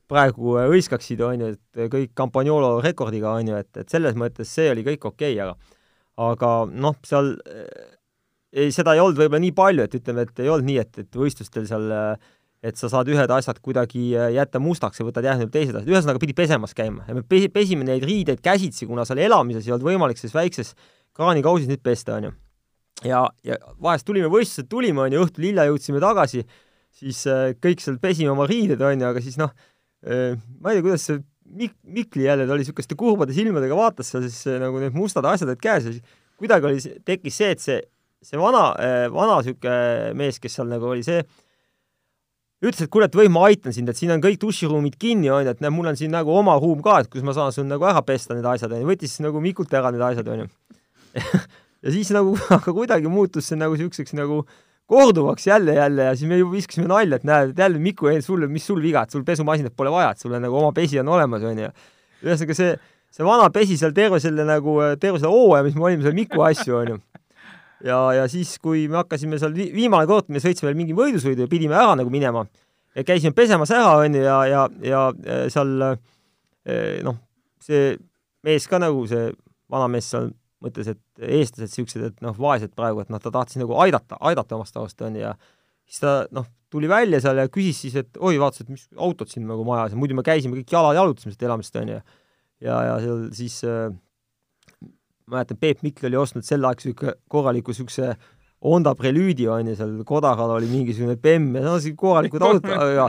praegu hõiskaksid, on ju, et kõik Campagnolo rekordiga, on ju, et, et selles mõttes see oli kõik okei okay,, aga aga noh, seal ei, seda ei olnud võib-olla nii palju, et ütleme, et ei olnud nii, et, et võistlustel seal et sa saad ühed asjad kuidagi äh, jätta mustaks ja võtad järgmine teised asjad, ühesõnaga pidi pesemas käima ja me pesime neid riideid käsitsi, kuna seal elamises ei olnud võimalik selles väikses kraanikausis neid pesta, on ju. ja, ja vahest tulime võistluselt, tulime, on ju, õhtul hilja jõudsime tagasi, siis äh, kõik seal pesime oma riided, on ju, aga siis noh äh,, ma ei tea, kuidas see Mik-, Mikli jälle, ta oli niisuguste kurbade silmadega, vaatas seal siis nagu need mustad asjad olid käes ja siis kuidagi oli, tekkis see, et see see vana, äh, vana niisugune mees, kes seal nagu oli, see ütles, et kuule, et või ma aitan sind, et siin on kõik duširuumid kinni, on ju, et näe, mul on siin nagu oma ruum ka, et kus ma saan sul nagu ära pesta need asjad, on ju, võttis nagu Mikult ära need asjad, on ju. (laughs) ja siis nagu, (laughs) aga kuidagi muutus see nagu niisuguseks nagu korduvaks jälle, jälle ja siis me juba viskasime nalja, et näed, et jälle Miku, ei sul, mis sul viga, et sul pesumasinat pole vaja, et sul on nagu oma pesi on olemas, on ju. ühesõnaga see, see vana pesi seal terve selle nagu, terve selle hooaja, mis me olime seal Miku asju, on ju ja, ja siis, kui me hakkasime seal, viimane kord me sõitsime veel mingi võidusõidu ja pidime ära nagu minema ja käisime pesemas ära, onju, ja, ja, ja seal noh, see mees ka nagu, see vanamees seal mõtles, et eestlased siuksed, et noh, vaesed praegu, et noh, ta tahtis nagu aidata, aidata omast arust, onju, ja siis ta noh, tuli välja seal ja küsis siis, et oi, vaatas, et mis autod siin nagu majas ja muidu me käisime kõik jala jalutasime seda elamist, onju. ja, ja seal siis äh, mäletan, Peep Mikl oli ostnud sel ajal niisugune korraliku niisuguse Honda Prelüüdi on ju, seal kodaral oli mingisugune BEM ja no sellised korralikud (laughs) autod ja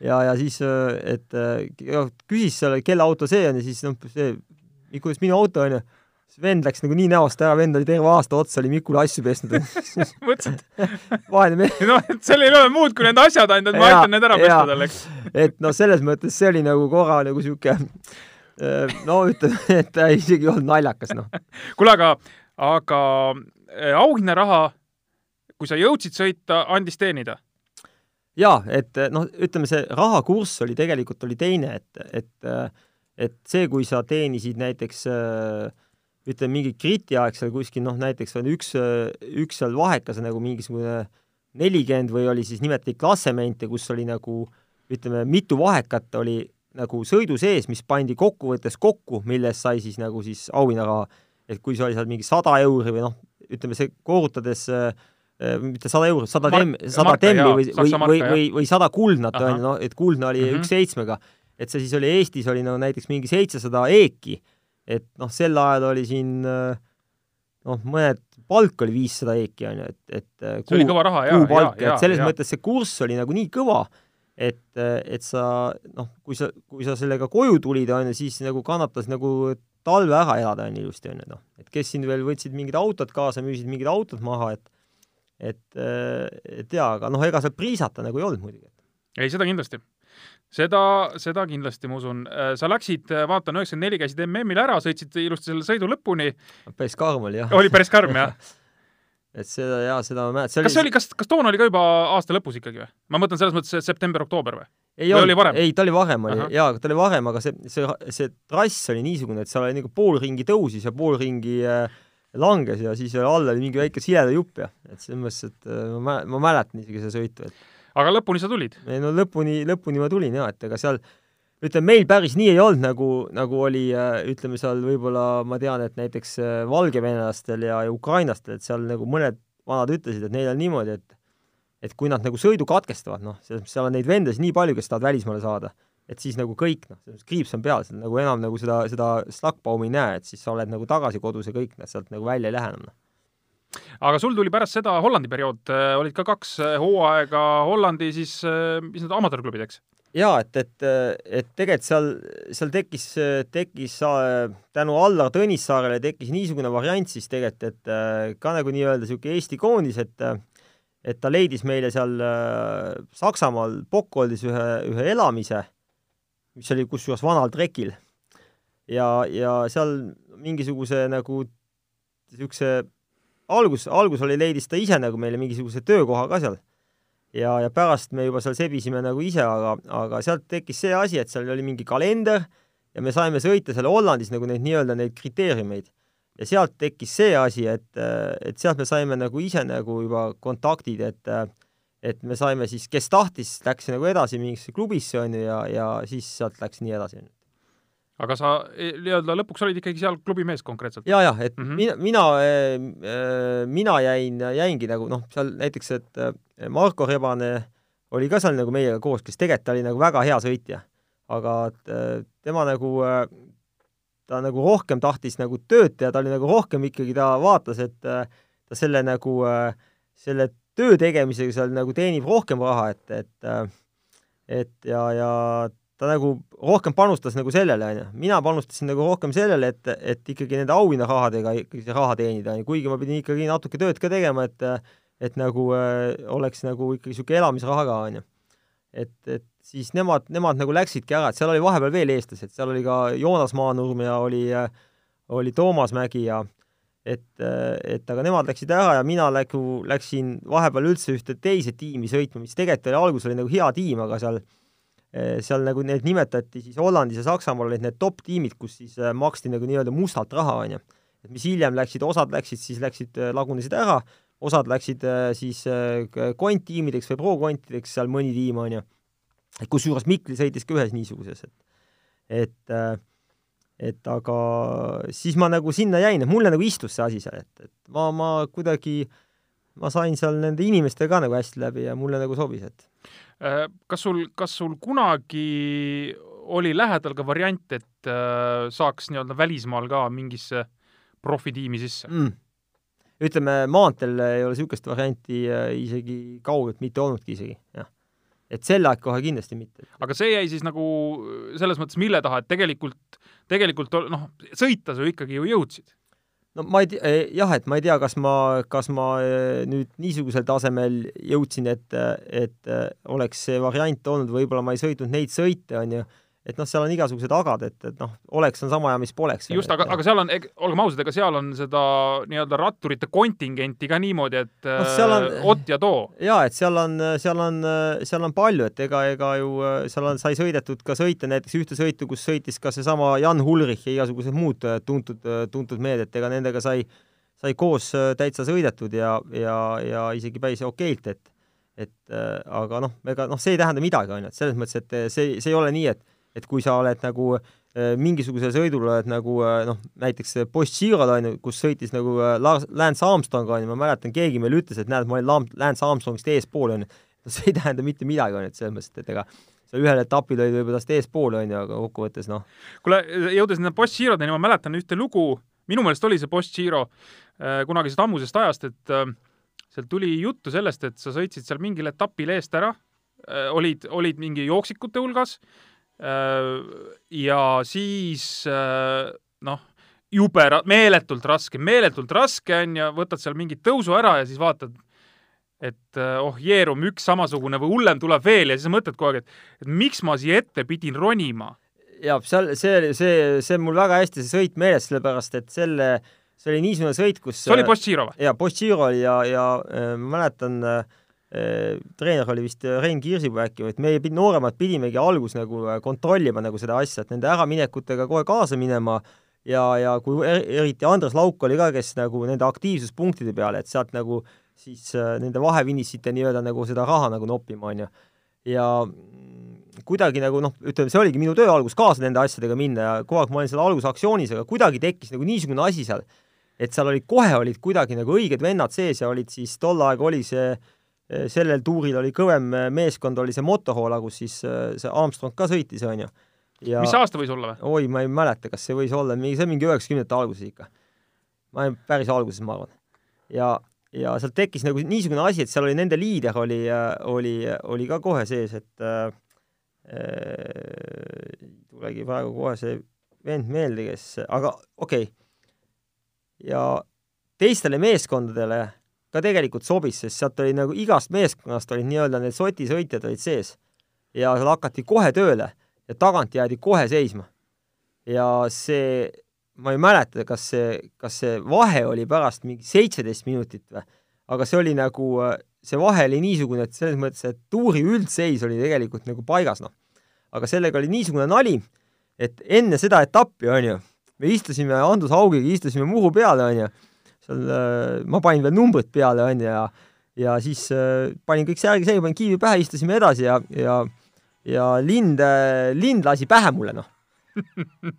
ja, ja siis, et ja, küsis seal, kelle auto see on ja siis noh, see, kuidas minu auto on ju, siis vend läks nagu nii näost ära, vend oli terve aasta otsa oli Mikule asju pesnud (laughs) mõtlesid? (laughs) vaene mees. noh, et seal ei ole muud kui need asjad ainult, et ma aitan need ära pesta talle, eks. et noh, selles mõttes see oli nagu korra nagu Äh, no ütleme, (laughs) et ta isegi ei olnud naljakas, noh. (laughs) kuule, aga, aga äh, auhinnaraha, kui sa jõudsid sõita, andis teenida? jaa, et noh, ütleme see rahakurss oli tegelikult oli teine, et, et et see, kui sa teenisid näiteks ütleme, mingi kritiaeg seal kuskil noh, näiteks on üks, üks seal vahekas nagu mingisugune nelikümmend või oli siis nimetati klassemente, kus oli nagu ütleme, mitu vahekat oli nagu sõidu sees, mis pandi kokkuvõttes kokku, millest sai siis nagu siis auhinnaraha, et kui oli seal mingi sada euri või noh, ütleme see korrutades äh, mitte sada eurot, sada temm, sada temmi või, või, või, või, või sada kuldnat, on ju, noh, et kuldne oli mm -hmm. üks seitsmega. et see siis oli Eestis oli no näiteks mingi seitsesada eeki, et noh, sel ajal oli siin noh, mõned, palk oli viissada eeki, on ju, et, et kuu, see oli kõva raha, jaa, jaa, jaa. selles ja. mõttes see kurss oli nagu nii kõva, et, et sa noh, kui sa, kui sa sellega koju tulid, on ju, siis nagu kannatas nagu talve ära elada, on ilusti, on ju, noh. et kes siin veel võtsid mingid autod kaasa, müüsid mingid autod maha, et et, et jaa, aga noh, ega seal priisata nagu ei olnud muidugi. ei, seda kindlasti. seda, seda kindlasti, ma usun. sa läksid, vaatan, üheksakümmend neli käisid MM-il ära, sõitsid ilusti selle sõidu lõpuni. päris karm oli, jah. oli päris karm, jah (laughs) et seda jaa, seda ma mäletan. kas see oli, kas, kas toona oli ka juba aasta lõpus ikkagi või? ma mõtlen selles mõttes september-oktoober või? ei varem? ei, ta oli varem, oli, jaa, ta oli varem, aga see, see, see trass oli niisugune, et seal oli nagu pool ringi tõusis ja pool ringi äh, langes ja siis all oli mingi väike sileda jupp ja et selles mõttes, et äh, ma, ma mäletan isegi seda sõitu, et aga lõpuni sa tulid? ei no lõpuni, lõpuni ma tulin jaa, et ega seal ütleme, meil päris nii ei olnud, nagu, nagu oli ütleme seal võib-olla ma tean, et näiteks valgevenelastel ja, ja ukrainlastel, et seal nagu mõned vanad ütlesid, et neil on niimoodi, et et kui nad nagu sõidu katkestavad, noh, selles mõttes seal on neid vendasid nii palju, kes tahavad välismaale saada, et siis nagu kõik, noh, selles mõttes kriips on peal, seal nagu enam nagu seda, seda slagbaumi ei näe, et siis sa oled nagu tagasi kodus ja kõik, sealt nagu välja ei lähe enam, noh aga sul tuli pärast seda Hollandi periood, äh, olid ka kaks äh, hooaega Hollandi siis, äh, mis need amatöörklubid, eks? Jaa, et, et, et tegelikult seal, seal tekkis, tekkis tänu Allar Tõnissaarele tekkis niisugune variant siis tegelikult, et ka nagu nii-öelda niisugune Eesti koondis, et et ta leidis meile seal Saksamaal Bockholdis ühe, ühe elamise, mis oli kusjuures vanal trekil. ja, ja seal mingisuguse nagu niisuguse algus, algus oli, leidis ta ise nagu meile mingisuguse töökoha ka seal. Ja, ja pärast me juba seal sebisime nagu ise, aga, aga sealt tekkis see asi, et seal oli mingi kalender ja me saime sõita seal Hollandis nagu neid nii-öelda neid kriteeriumeid. ja sealt tekkis see asi, et, et sealt me saime nagu ise nagu juba kontaktid, et et me saime siis, kes tahtis, läks nagu edasi mingisse klubisse, on ju, ja, ja siis sealt läks nii edasi, on ju aga sa e, nii-öelda lõpuks olid ikkagi seal klubi mees konkreetselt? ja, ja et mm -hmm. mina, mina, e, mina jäin, jäingi nagu noh, seal näiteks, et e, Marko Rebane oli ka seal nagu meiega koos, kes tegelikult oli nagu väga hea sõitja, aga tema nagu, ta nagu rohkem tahtis nagu tööd teha, ta oli nagu rohkem ikkagi, ta vaatas, et ta selle nagu, selle töö tegemisega seal nagu teenib rohkem raha, et, et et ja, ja ta nagu rohkem panustas nagu sellele, on ju. mina panustasin nagu rohkem sellele, et, et ikkagi nende auhinnarahadega ikkagi raha teenida, kuigi ma pidin ikkagi natuke tööd ka tegema, et et nagu äh, oleks nagu ikkagi niisugune elamisraha ka, on ju. et, et siis nemad, nemad nagu läksidki ära, et seal oli vahepeal veel eestlased, seal oli ka Joonas Maanurm ja oli, oli Toomas Mägi ja et, et aga nemad läksid ära ja mina nagu läksin vahepeal üldse ühte teise tiimi sõitma, mis tegelikult oli, alguses oli nagu hea tiim, aga seal äh, seal nagu need nimetati siis Hollandis ja Saksamaal olid need top tiimid, kus siis eh, maksti nagu nii-öelda mustalt raha, on ju. et mis hiljem läksid, osad läksid siis, läksid, eh, lagunesid ära, osad läksid siis konttiimideks või pro-kontideks, seal mõni tiim, on ju. kusjuures Mikli sõitis ka ühes niisuguses, et et et aga siis ma nagu sinna jäin, et mulle nagu istus see asi seal, et, et ma, ma kuidagi, ma sain seal nende inimestega ka nagu hästi läbi ja mulle nagu sobis, et Äh, kas sul, kas sul kunagi oli lähedal ka variant, et äh, saaks nii-öelda välismaal ka mingisse profitiimi sisse mm.? ütleme, maanteel ei ole niisugust varianti äh, isegi kaugelt mitte olnudki isegi, jah. et sel ajal kohe kindlasti mitte. aga see jäi siis nagu selles mõttes mille taha, et tegelikult, tegelikult noh, sõita sa ju ikkagi ju jõudsid? No ma ei tea, eh, jah, et ma ei tea, kas ma, kas ma eh, nüüd niisugusel tasemel jõudsin, et, et eh, oleks see variant olnud, võib-olla ma ei sõitnud neid sõite, on ju et noh, seal on igasugused agad, et, et noh, oleks on sama hea, mis poleks. just, aga, aga seal on, olgem ausad, ega seal on seda nii-öelda ratturite kontingenti ka niimoodi, et no, on, äh, ott ja too. jaa, et seal on, seal on, seal on palju, et ega, ega ju seal on, sai sõidetud ka sõite, näiteks ühte sõitu, kus sõitis ka seesama Jan Ulrich ja igasugused muud tuntud, tuntud mehed, et ega nendega sai, sai koos täitsa sõidetud ja, ja, ja isegi päris okeilt, et et äh, aga noh, ega noh, see ei tähenda midagi, on ju, et selles mõttes, et see, see ei ole nii, et et kui sa oled nagu äh, mingisugusel sõidul oled nagu äh, noh, näiteks Bosch-Girol on ju, kus sõitis nagu äh, Lance Armstrong on ju, ma mäletan, keegi meil ütles, et näed, ma olin Lance Armstrongist eespool on ju, no see ei tähenda mitte midagi, on ju, et selles mõttes, et ega sa ühel etapil olid võib-olla tast eespool, on ju, aga kokkuvõttes noh. kuule, jõudes nende Bosch-Girodeni, ma mäletan ühte lugu, minu meelest oli see Bosch-Giro äh, kunagisest ammusest ajast, et äh, seal tuli juttu sellest, et sa sõitsid seal mingil etapil eest ära olid, olid mingi jooksikute hulgas ja siis äh, noh, jube ra-, meeletult raske, meeletult raske on ju, võtad seal mingit tõusu ära ja siis vaatad, et äh, oh jeerum, üks samasugune või hullem tuleb veel ja siis mõtled kogu aeg, et, et miks ma siia ette pidin ronima. ja seal see, see, see on mul väga hästi see sõit meeles, sellepärast et selle, see oli niisugune sõit, kus see oli Bosch-Giro või? jaa, Bosch-Giro oli ja, ja ma mäletan äh, Äh, treener oli vist äh, Rein Kirsipuu äkki, et meie nooremad pidimegi alguses nagu äh, kontrollima nagu seda asja, et nende äraminekutega kohe kaasa minema ja, ja kui er, eriti Andres Lauk oli ka, kes nagu nende aktiivsuspunktide peale, et sealt nagu siis nende vahevinisite nii-öelda nagu seda raha nagu noppima, on ju. ja kuidagi nagu noh, ütleme, see oligi minu töö algus kaasa nende asjadega minna ja kogu aeg ma olin seal algusaktsioonis, aga kuidagi tekkis nagu niisugune asi seal, et seal olid, kohe olid kuidagi nagu õiged vennad sees ja olid siis, tol aeg oli see, sellel tuuril oli kõvem meeskond, oli see Motohoola, kus siis see Armstrong ka sõitis, on ju. Ja... mis aasta võis olla või? oi, ma ei mäleta, kas see võis olla, see on mingi üheksakümnendate alguses ikka. ma olen päris alguses, ma arvan. ja, ja sealt tekkis nagu niisugune asi, et seal oli nende liider oli, oli, oli ka kohe sees, et äh, tulegi praegu kohe see vend meelde, kes, aga okei okay.. ja teistele meeskondadele ka tegelikult sobis, sest sealt oli nagu igast meeskonnast olid nii-öelda need Soti sõitjad olid sees ja seal hakati kohe tööle ja tagant jäädi kohe seisma. ja see ma ei mäleta, kas see, kas see vahe oli pärast mingi seitseteist minutit või, aga see oli nagu, see vahe oli niisugune, et selles mõttes, et tuuri üldseis oli tegelikult nagu paigas, noh. aga sellega oli niisugune nali, et enne seda etappi, on ju, me istusime Andrus Haugiga, istusime Muhu peale, on ju, seal äh, ma panin veel numbrid peale, on ju, ja ja siis äh, panin kõik särgi selga, panin kiivi pähe, istusime edasi ja, ja ja lind, lind lasi pähe mulle, noh.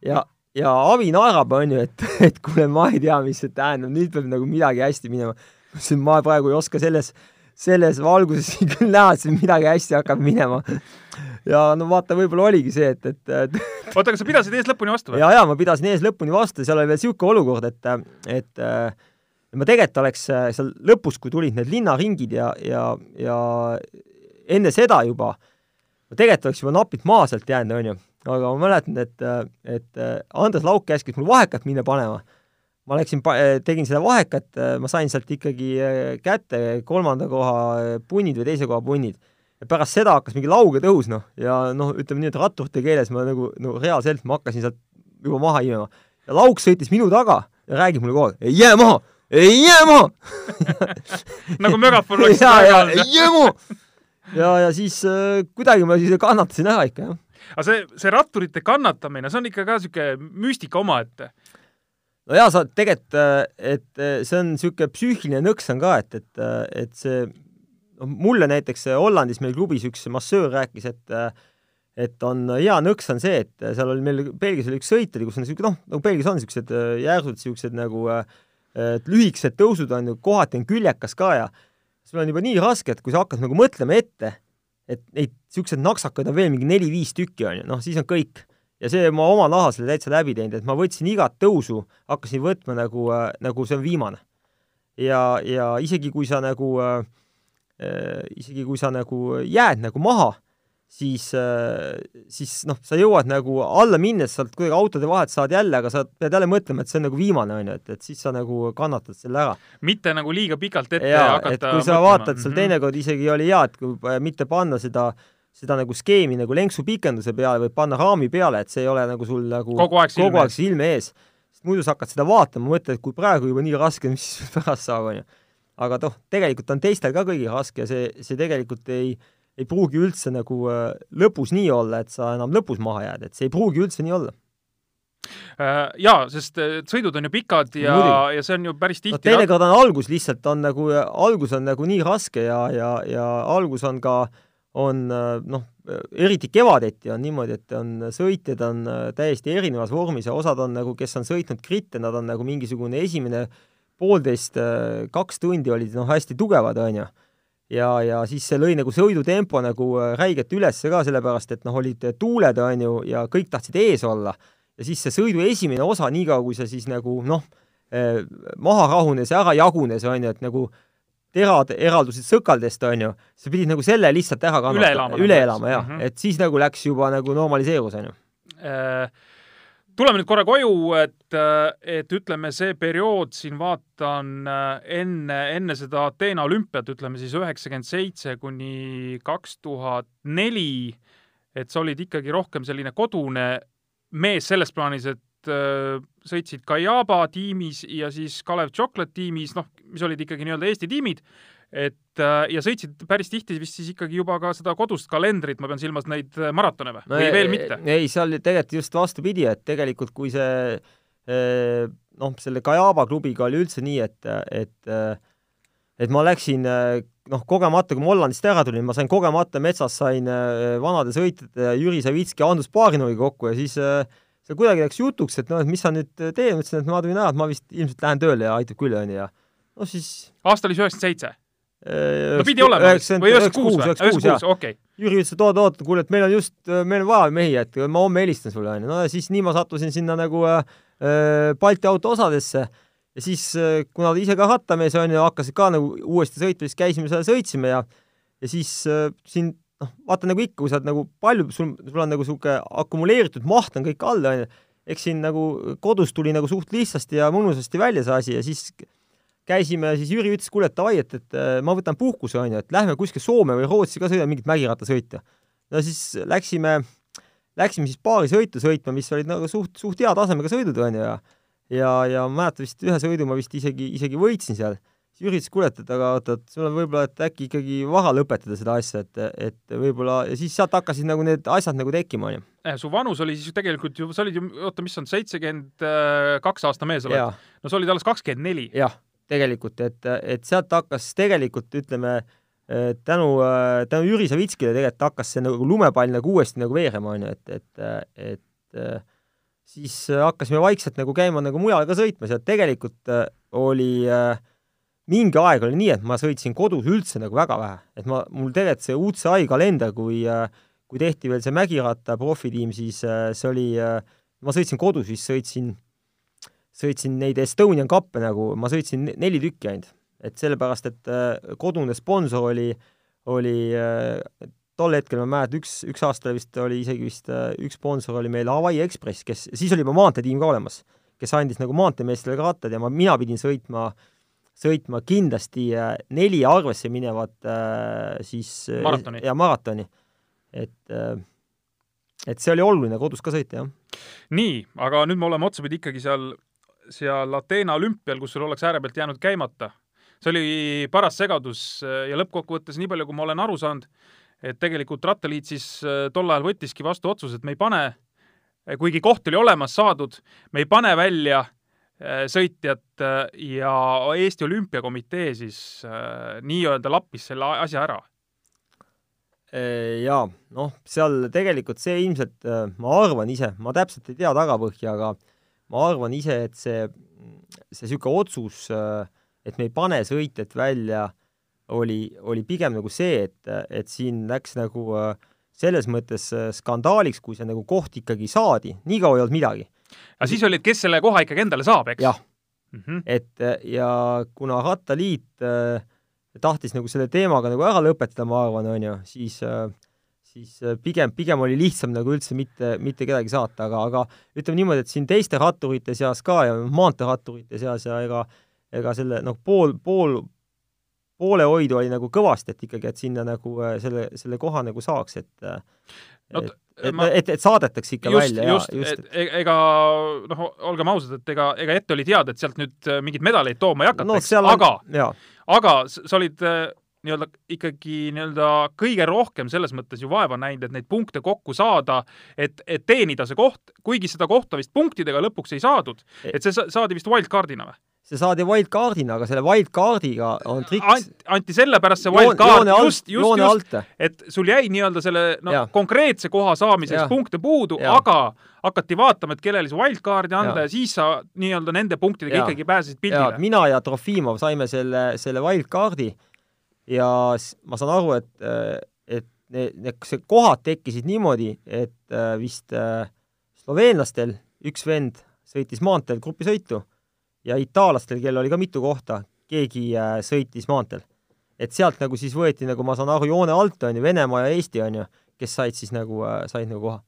ja ja Avi naerab, on ju, et, et kuule, ma ei tea, mis see tähendab, nüüd peab nagu midagi hästi minema. ma ütlesin, ma praegu ei oska selles, selles valguses küll näha, et siin midagi hästi hakkab minema. ja no vaata, võib-olla oligi see, et, et, et (laughs) oota, aga sa pidasid ees lõpuni vastu või? ja, ja ma pidasin ees lõpuni vastu, seal oli veel niisugune olukord, et, et ma tegelikult oleks seal lõpus, kui tulid need linnaringid ja, ja, ja enne seda juba, ma tegelikult oleks juba napilt maa sealt jäänud, on ju aga ma mäletan, et, et Andres Lauk käskis mul vahekat minna panema. ma läksin, tegin seda vahekat, ma sain sealt ikkagi kätte kolmanda koha punnid või teise koha punnid. ja pärast seda hakkas mingi lauge tõus, noh, ja noh, ütleme nii, et ratturite keeles ma nagu, no reaalselt ma hakkasin sealt juba maha imema. ja Lauk sõitis minu taga ja räägib mulle kogu aeg, jää maha, ei jää maha nagu megafon oleks ja, ja ei maha! ja, ja siis äh, kuidagi ma siis kannatasin ära ikka, jah aga see, see ratturite kannatamine, see on ikka ka niisugune müstika omaette. no jaa, sa tegelikult, äh, et äh, see on niisugune psüühiline nõks on ka, et, et, äh, et see noh, mulle näiteks Hollandis meil klubis üks massöör rääkis, et et on hea nõks on see, et seal oli meil Belgias oli üks sõit oli, kus on niisugune noh, nagu Belgias on niisugused järsud niisugused nagu lühikesed tõusud on ju, kohati on küljekas ka ja sul on juba nii raske, et kui sa hakkad nagu mõtlema ette, et neid niisuguseid naksakaid on veel mingi neli-viis tükki, on ju, noh, siis on kõik. ja see, ma oma nahas oli täitsa läbi teinud, et ma võtsin igat tõusu, hakkasin võtma nagu äh,, nagu see on viimane. ja, ja isegi kui sa nagu äh,, äh isegi kui sa nagu jääd nagu maha siis, äh, siis noh, sa jõuad nagu alla minnes sealt kuidagi autode vahelt saad jälle, aga sa pead jälle mõtlema, et see on nagu viimane, on ju, et, et siis sa nagu kannatad selle ära. mitte nagu liiga pikalt ette ja, hakata et kui sa mõtlema. vaatad seal mm -hmm. teinekord isegi oli hea, et kui äh, mitte panna seda seda nagu skeemi nagu lenksu pikenduse peale, vaid panna raami peale, et see ei ole nagu sul nagu kogu aeg silme, aeg silme ees. sest muidu sa hakkad seda vaatama, mõtled, et kui praegu juba nii raske, mis pärast saab, on ju. aga noh, tegelikult on teistel ka kõigil raske ja see, see tegelikult ei ei pruugi üldse nagu äh, lõpus nii olla, et sa enam lõpus maha jääd, et see ei pruugi üldse nii olla. Äh, jaa, sest äh, sõidud on ju pikad ja, ja see on ju päris tihti no teinekord on algus lihtsalt, on nagu, algus on nagu nii raske ja, ja, ja algus on ka, on noh, eriti kevadeti on niimoodi, et on sõitjad on täiesti erinevas vormis ja osad on nagu, kes on sõitnud gritte, nad on nagu mingisugune esimene poolteist, kaks tundi olid noh, hästi tugevad, on ju ja, ja siis see lõi nagu sõidutempo nagu äh, räigelt üles ka, sellepärast et noh, olid tuuled, on ju, ja kõik tahtsid ees olla. ja siis see sõidu esimene osa, niikaua kui see siis nagu noh, äh, maha rahunes ja ära jagunes, on ju, et nagu terad eraldusid sõkaldest, on ju, sa pidid nagu selle lihtsalt ära kannatama. üle elama. üle elama, jah mm. -hmm. et siis nagu läks juba nagu normaliseerus, on ju äh, tuleme nüüd korra koju, et, et ütleme, see periood siin vaatan enne, enne seda Ateena olümpiat, ütleme siis üheksakümmend seitse kuni kaks tuhat neli, et sa olid ikkagi rohkem selline kodune mees selles plaanis, et sõitsid Kajaba tiimis ja siis Kalev Chocolate tiimis, noh, mis olid ikkagi nii-öelda Eesti tiimid et äh, ja sõitsid päris tihti vist siis ikkagi juba ka seda kodust kalendrit, ma pean silmas neid äh, maratone või no,, või veel mitte? ei, seal tegelikult just vastupidi, et tegelikult kui see äh, noh, selle Kajaba klubiga oli üldse nii, et, et et ma läksin noh, kogemata, kui ma Hollandist ära tulin, ma sain kogemata metsas, sain vanade sõitjate Jüri Savitski ja Andrus Baarinoviga kokku ja siis see kuidagi läks jutuks, et noh, et mis sa nüüd teed, ma ütlesin, et ma tulin ära, et ma vist ilmselt lähen tööle ja aitab küll, onju, ja no siis aasta oli üheksakümmend seitse? No pidi olema või üheksakümmend kuus või? üheksakümmend kuus, okei. Jüri ütles, et oot, oot, kuule, et meil on just, meil on vaja mehi, et ma homme helistan sulle, onju. no ja siis nii ma sattusin sinna nagu äh, Balti auto osadesse ja siis, äh, kuna ta ise ka rattamees on ju, hakkasid ka nagu uuesti sõitma, siis käisime seal, sõitsime ja ja siis äh, siin noh, vaata nagu ikka, kui sa oled nagu palju, sul, sul on nagu niisugune akumuleeritud maht on kõik all, on ju, eks siin nagu kodus tuli nagu suht lihtsasti ja mõnusasti välja see asi ja siis käisime, siis Jüri ütles, kuule, et davai, et, et äh, ma võtan puhkuse, on ju, et lähme kuskile Soome või Rootsi ka sõidame mingit mägirattasõita. no siis läksime, läksime siis paari sõitu sõitma, mis olid nagu suht, suht hea tasemega sõidud, on ju, ja ja, ja ma mäletan vist ühe sõidu ma vist isegi, isegi võitsin seal. siis Jüri ütles, kuule, et, et aga oota, et sul on võib-olla, et äkki ikkagi vara lõpetada seda asja, et, et võib-olla, ja siis sealt hakkasid nagu need asjad nagu tekkima, onju. Eh, su vanus oli siis tegelikult ju, sa olid ju, oota, mis on, seitsekümmend kaks aasta mees oled? no sa olid alles kakskümmend neli. jah, tegelikult, et, et sealt hakkas tegelikult, ütleme, tänu, tänu Jüri Savitskile tegelikult hakkas see nagu lumepall nagu uuesti nagu veerema, onju, et, et, et siis äh, hakkasime vaikselt nagu käima nagu mujal ka sõitmas ja tegelikult äh, oli äh, mingi aeg oli nii, et ma sõitsin kodus üldse nagu väga vähe, et ma, mul tegelikult see UCI kalender, kui kui tehti veel see mägiratta profitiim, siis see oli, ma sõitsin kodus, siis sõitsin, sõitsin neid Estonian Cup'e nagu, ma sõitsin neli tükki ainult. et sellepärast, et kodune sponsor oli, oli tol hetkel ma mäletan, üks, üks aasta vist oli isegi vist äh, üks sponsor oli meil Hawaii Express, kes, siis oli juba maanteetiim ka olemas, kes andis nagu maanteemeestele rattad ja ma, mina pidin sõitma, sõitma kindlasti äh, neli arvesse minevat äh, siis maratoni. ja maratoni. et, et see oli oluline kodus ka sõita, jah. nii, aga nüüd me oleme otsapidi ikkagi seal, seal Ateena olümpial, kus sul oleks äärepealt jäänud käimata. see oli paras segadus ja lõppkokkuvõttes, nii palju kui ma olen aru saanud, et tegelikult Rattaliit siis äh, tol ajal võttiski vastu otsuse, et me ei pane, äh, kuigi koht oli olemas saadud, me ei pane välja äh, sõitjat ja Eesti Olümpiakomitee siis nii-öelda lappis selle asja ära. Jaa, noh, seal tegelikult see ilmselt, ma arvan ise, ma täpselt ei tea tagapõhja, aga ma arvan ise, et see, see niisugune otsus, et me ei pane sõitjat välja oli, oli pigem nagu see, et, et siin läks nagu selles mõttes äh, skandaaliks, kui see nagu koht ikkagi saadi, nii kaua ei olnud midagi. aga siis oli, et kes selle koha ikkagi endale saab, eks? jah mm -hmm., et ja kuna Rattaliit äh, tahtis nagu selle teemaga nagu ära lõpetada, ma arvan, on ju, siis äh, siis pigem, pigem oli lihtsam nagu üldse mitte, mitte kedagi saata, aga, aga ütleme niimoodi, et siin teiste ratturite seas ka ja maanteeratturite seas ja ega ega selle noh, pool, pool, poolehoidu oli nagu kõvasti, et ikkagi, et sinna nagu äh, selle, selle koha nagu saaks, et äh, no, et, et, ma... et, et saadetakse ikka just, välja just, ja just, et e-, ega noh, olgem ausad, et ega, ega ette oli teada, et sealt nüüd äh, mingeid medaleid tooma ei hakataks no,, aga, aga sa olid nii-öelda ikkagi nii-öelda kõige rohkem selles mõttes ju vaeva näinud, et neid punkte kokku saada, et, et teenida see koht, kuigi seda kohta vist punktidega lõpuks ei saadud, et see saadi vist wildcard'ina või? see saadi wildcard'ina, aga selle wildcard'iga on triks Ant, anti sellepärast see wildcard just, just, just, et sul jäi nii-öelda selle noh, konkreetse koha saamiseks ja. punkte puudu, aga hakati vaatama, et kellele see wildcard'i anda ja. ja siis sa nii-öelda nende punktidega ja. ikkagi pääsesid pildile. mina ja Trofimov saime selle, selle wildcard'i ja ma saan aru, et, et need, see kohad tekkisid niimoodi, et äh, vist äh, sloveenlastel üks vend sõitis maanteel grupisõitu ja itaallastel, kellel oli ka mitu kohta, keegi äh, sõitis maanteel. et sealt nagu siis võeti, nagu ma saan aru, joone alt, on ju, Venemaa ja Eesti, on ju, kes said siis nagu, äh, said nagu koha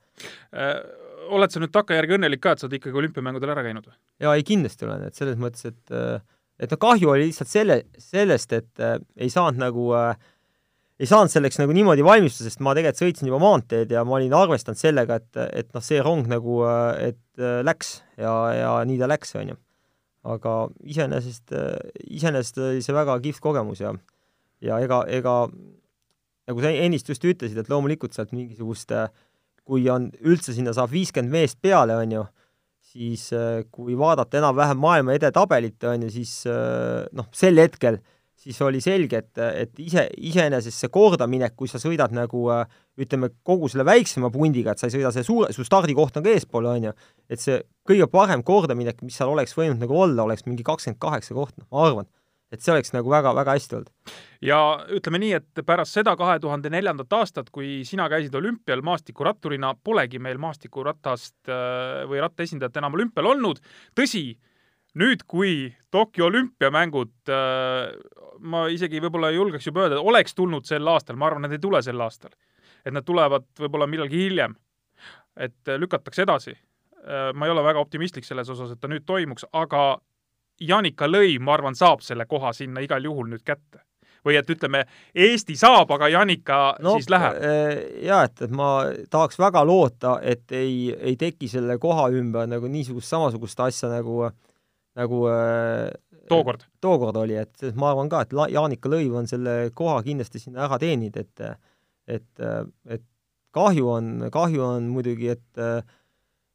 äh,. oled sa nüüd takkajärgi õnnelik ka, et sa oled ikkagi olümpiamängudel ära käinud või? jaa, ei kindlasti olen, et selles mõttes, et äh, et noh, kahju oli lihtsalt selle, sellest, et äh, ei saanud nagu äh, ei saanud selleks nagu niimoodi valmistuda, sest ma tegelikult sõitsin juba maanteed ja ma olin arvestanud sellega, et, et noh, see rong nagu, äh, et läks ja, ja nii ta läks, on ju. Aga iseenesest, iseenesest oli see väga kihvt kogemus ja ja ega, ega nagu sa ennist just ütlesid, et loomulikult sealt mingisugust, kui on, üldse sinna saab viiskümmend meest peale, on ju, siis kui vaadata enam-vähem maailma edetabelit, on ju, siis noh, sel hetkel siis oli selge, et, et ise, iseenesest see kordaminek, kui sa sõidad nagu ütleme, kogu selle väiksema pundiga, et sa ei sõida see suure, su stardikoht on ka eespool, on ju, et see kõige parem kordaminek, mis seal oleks võinud nagu olla, oleks mingi kakskümmend kaheksa koht, noh, ma arvan et see oleks nagu väga-väga hästi olnud. Ja ütleme nii, et pärast seda kahe tuhande neljandat aastat, kui sina käisid olümpial maastikuratturina, polegi meil maastikuratast äh, või rattaesindajat enam olümpial olnud. tõsi, nüüd, kui Tokyo olümpiamängud, äh, ma isegi võib-olla ei julgeks juba öelda, oleks tulnud sel aastal, ma arvan, nad ei tule sel aastal. et nad tulevad võib-olla millalgi hiljem. et äh, lükatakse edasi. ma ei ole väga optimistlik selles osas, et ta nüüd toimuks, aga Janika Lõi, ma arvan, saab selle koha sinna igal juhul nüüd kätte või et ütleme, Eesti saab, aga Janika no, siis läheb? Äh, jaa, et, et ma tahaks väga loota, et ei, ei teki selle koha ümber nagu niisugust samasugust asja nagu, nagu äh, tookord, tookord oli, et ma arvan ka, et Jaanika Lõiv on selle koha kindlasti sinna ära teeninud, et et, et kahju on, kahju on muidugi, et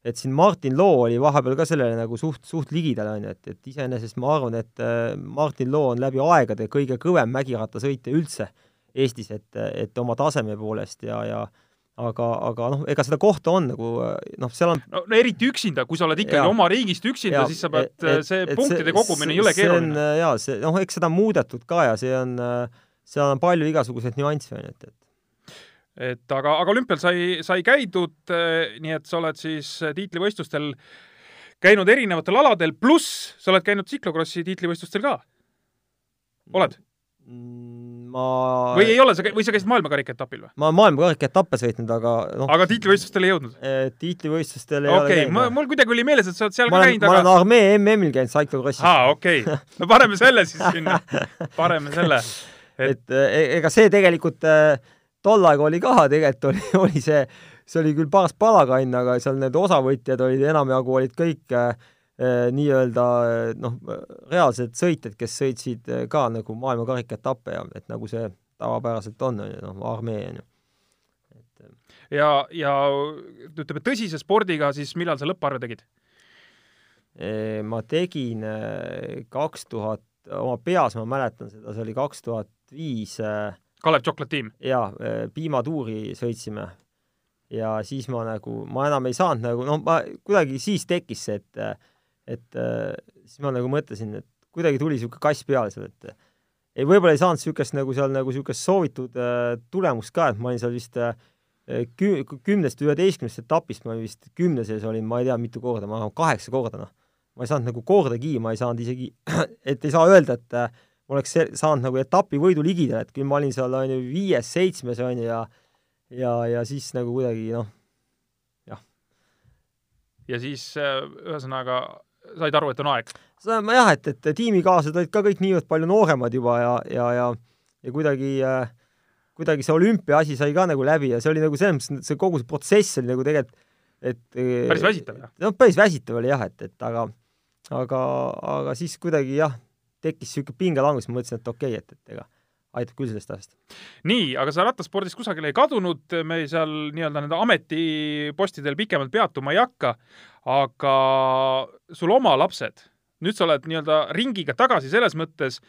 et siin Martin Loo oli vahepeal ka sellele nagu suht, suht ligidal, on ju, et, et iseenesest ma arvan, et äh, Martin Loo on läbi aegade kõige kõvem mägirattasõitja üldse Eestis, et, et oma taseme poolest ja, ja aga, aga noh, ega seda kohta on nagu noh, seal on no, no eriti üksinda, kui sa oled ikkagi ja, oma riigist üksinda, siis sa pead, see et, punktide see, kogumine ei ole keeruline. jaa, see noh, eks seda on muudetud ka ja see on, seal on palju igasuguseid nüansse, on ju, et, et et aga, aga olümpial sai, sai käidud, eh, nii et sa oled siis eh, tiitlivõistlustel käinud erinevatel aladel, pluss sa oled käinud tsiklokrossi tiitlivõistlustel ka. oled? Mm, ma või ei ole, sa, või sa käisid maailmakarikaetapil või? ma maailmakarikaetappe sõitnud, aga noh aga tiitlivõistlustel ei jõudnud? Eh, tiitlivõistlustel ei okay, ole käinud. mul kuidagi oli meeles, et sa oled seal ma ka käinud, aga ma olen armee MM-il käinud tsiklokrossis. aa, okei okay.. no paneme selle siis sinna, (laughs) paneme selle. et, et e-, ega see tegelikult äh, tol ajal oli ka tegelikult oli, (laughs) oli see, see oli küll paras palagann, aga seal need osavõtjad olid enamjagu olid kõik äh, äh nii-öelda noh, reaalsed sõitjad, kes sõitsid äh, ka nagu maailma karikaetappe ja et nagu see tavapäraselt on, on ju, noh, armee on ju. äh, ja, ja ütleme, tõsise spordiga siis millal sa lõpparve tegid? ma tegin kaks tuhat, oma peas ma mäletan seda, see oli kaks tuhat viis Kalev Chocolate Team? jaa, äh, piimatuuri sõitsime. ja siis ma nagu, ma enam ei saanud nagu, noh, ma kuidagi siis tekkis see, et et äh, siis ma nagu mõtlesin, et kuidagi tuli niisugune kass peale seal, et ei, võib-olla ei saanud niisugust nagu seal nagu niisugust soovitud äh, tulemust ka, et ma olin seal vist äh, kü-, kümnest üheteistkümnest etapist ma vist kümne sees olin, ma ei tea, mitu korda, ma arvan, kaheksa korda, noh. ma ei saanud nagu kordagi, ma ei saanud isegi, (clears throat) et ei saa öelda, et äh, oleks saanud nagu etapi võidu ligidale, et küll ma olin seal, on ju, viies-seitsmes, on ju, ja ja, ja siis nagu kuidagi noh, jah. ja siis äh, ühesõnaga said aru, et on aeg? jah, et, et tiimikaaslased olid ka kõik niivõrd palju nooremad juba ja, ja, ja ja kuidagi äh, kuidagi see olümpia asi sai ka nagu läbi ja see oli nagu selles mõttes, see kogu see protsess oli nagu tegelikult et päris väsitav, jah? noh, päris väsitav oli jah, et, et aga aga, aga siis kuidagi jah, tekkis niisugune pingelangus, ma mõtlesin, et okei okay,, et, et ega aitab küll sellest ajast. nii, aga sa rattaspordis kusagile ei kadunud, me seal nii-öelda nende ametipostidel pikemalt peatuma ei hakka, aga sul oma lapsed, nüüd sa oled nii-öelda ringiga tagasi selles mõttes,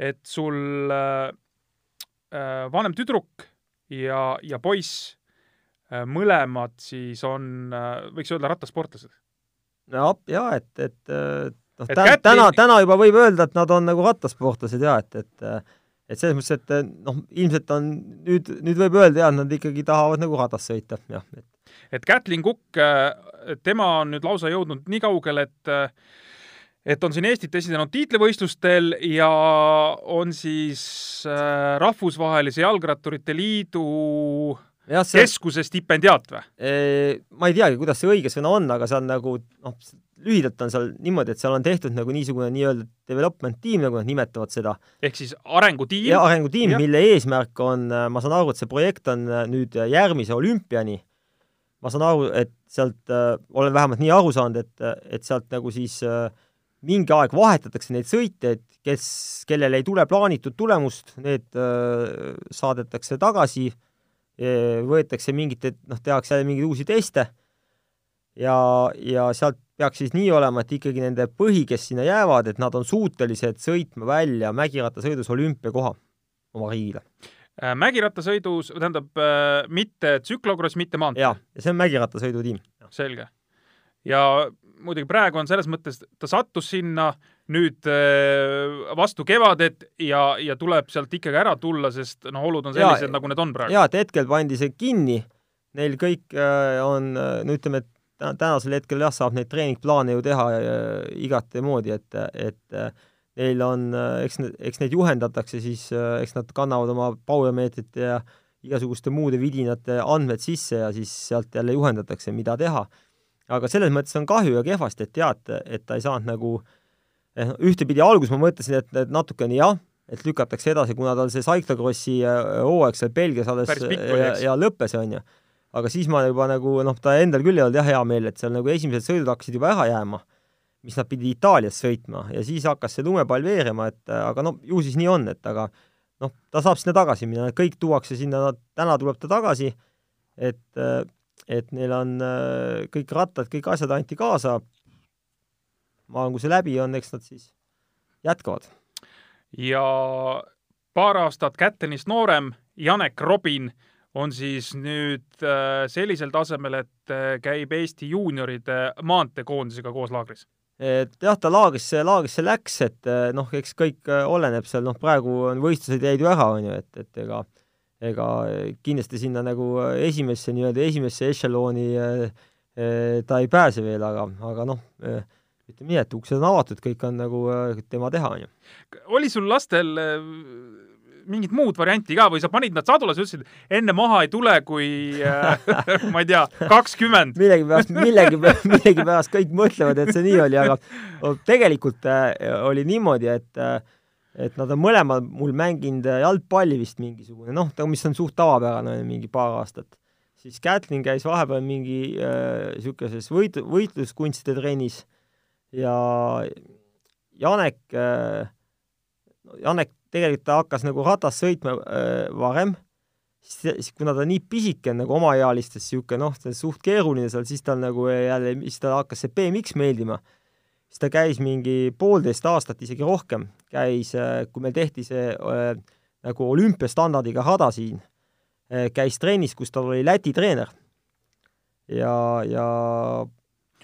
et sul äh, äh vanem tüdruk ja, ja poiss äh, mõlemad siis on äh,, võiks öelda, rattasportlased. no jaa, et, et äh, noh, täna, täna, täna juba võib öelda, et nad on nagu rattasportlased ja et, et et selles mõttes, et noh, ilmselt on nüüd, nüüd võib öelda et nad ikkagi tahavad nagu ratast sõita, jah. et Kätlin Kukk, tema on nüüd lausa jõudnud nii kaugele, et et on siin Eestit esindanud tiitlivõistlustel ja on siis äh, Rahvusvahelise Jalgratturite Liidu ja, see... keskuse stipendiaat või? Ma ei teagi, kuidas see õige sõna on, aga see on nagu noh, lühidalt on seal niimoodi, et seal on tehtud nagu niisugune nii-öelda development tiim, nagu nad nimetavad seda. ehk siis arengutiim? jah, arengutiim, mille eesmärk on, ma saan aru, et see projekt on nüüd järgmise olümpiani, ma saan aru, et sealt äh,, olen vähemalt nii aru saanud, et, et sealt nagu siis äh, mingi aeg vahetatakse neid sõitjaid, kes, kellel ei tule plaanitud tulemust, need äh, saadetakse tagasi, võetakse mingit, noh, tehakse jälle mingeid uusi teste ja, ja sealt peaks siis nii olema, et ikkagi nende põhi, kes sinna jäävad, et nad on suutelised sõitma välja mägirattasõidus olümpiakoha oma riigile. Äh, mägirattasõidus, tähendab äh, mitte tsüklokross, mitte maantee? jaa, ja see on mägirattasõidutiim. selge. ja muidugi praegu on selles mõttes, ta sattus sinna nüüd äh, vastu kevadet ja, ja tuleb sealt ikkagi ära tulla, sest noh, olud on sellised, nagu need on praegu. jaa, et hetkel pandi see kinni, neil kõik on, no ütleme, et tänasel hetkel jah, saab neid treeningplaane ju teha igatemoodi, et, et neil on, eks, eks neid juhendatakse siis, eks nad kannavad oma powermeetrite ja igasuguste muude vidinate andmed sisse ja siis sealt jälle juhendatakse, mida teha. aga selles mõttes on kahju ja kehvasti, et jah, et, ta ei saanud nagu eh, ühtepidi alguses ma mõtlesin, et, et natukene jah, et lükatakse edasi, kuna tal see cyclocrossi eh, hooaeg seal Belgias alles ja, ja lõppes, on ju. aga siis ma juba nagu noh, ta endal küll ei olnud jah hea meel, et seal nagu esimesed sõidud hakkasid juba ära jääma mis nad pidid Itaalias sõitma ja siis hakkas see lumepall veerema, et aga no ju siis nii on, et aga noh, ta saab sinna tagasi minna, kõik tuuakse sinna, täna tuleb ta tagasi, et, et neil on kõik rattad, kõik asjad anti kaasa. Ma arvan, kui see läbi on, eks nad siis jätkavad. ja paar aastat Kättenist noorem Janek Robin on siis nüüd sellisel tasemel, et käib Eesti juunioride maanteekoondisega koos laagris et jah, ta laagrisse, laagrisse läks, et eh, noh, eks kõik oleneb seal, noh, praegu on võistlused jäid ju ära, on ju, et, et ega ega kindlasti sinna nagu esimesse nii-öelda esimesse ešelooni ta ei pääse veel, aga, aga noh, ütleme nii, et uksed on avatud, kõik on nagu tema teha, on ju. oli sul lastel mingit muud varianti ka või sa panid nad sadulasse, ütlesid, enne maha ei tule, kui äh, (laughs) ma ei tea, kakskümmend? millegipärast, millegi, millegipärast (laughs) kõik mõtlevad, et see nii oli, aga tegelikult äh, oli niimoodi, et äh, et nad on mõlemad mul mänginud jalgpalli vist mingisugune, noh, mis on suht tavapärane, mingi paar aastat. siis Kätlin käis vahepeal mingi niisuguses äh, võit-, võitluskunstide trennis ja Janek äh,, Janek tegelikult ta hakkas nagu ratast sõitma äh, varem, siis kuna ta nii pisike on nagu omaealistes niisugune noh, see on suht keeruline seal, siis tal nagu jälle, siis tal hakkas see BMX meeldima. siis ta käis mingi poolteist aastat, isegi rohkem, käis äh,, kui meil tehti see nagu olümpiastandardiga rada siin käis trennis, kus tal oli Läti treener. ja, ja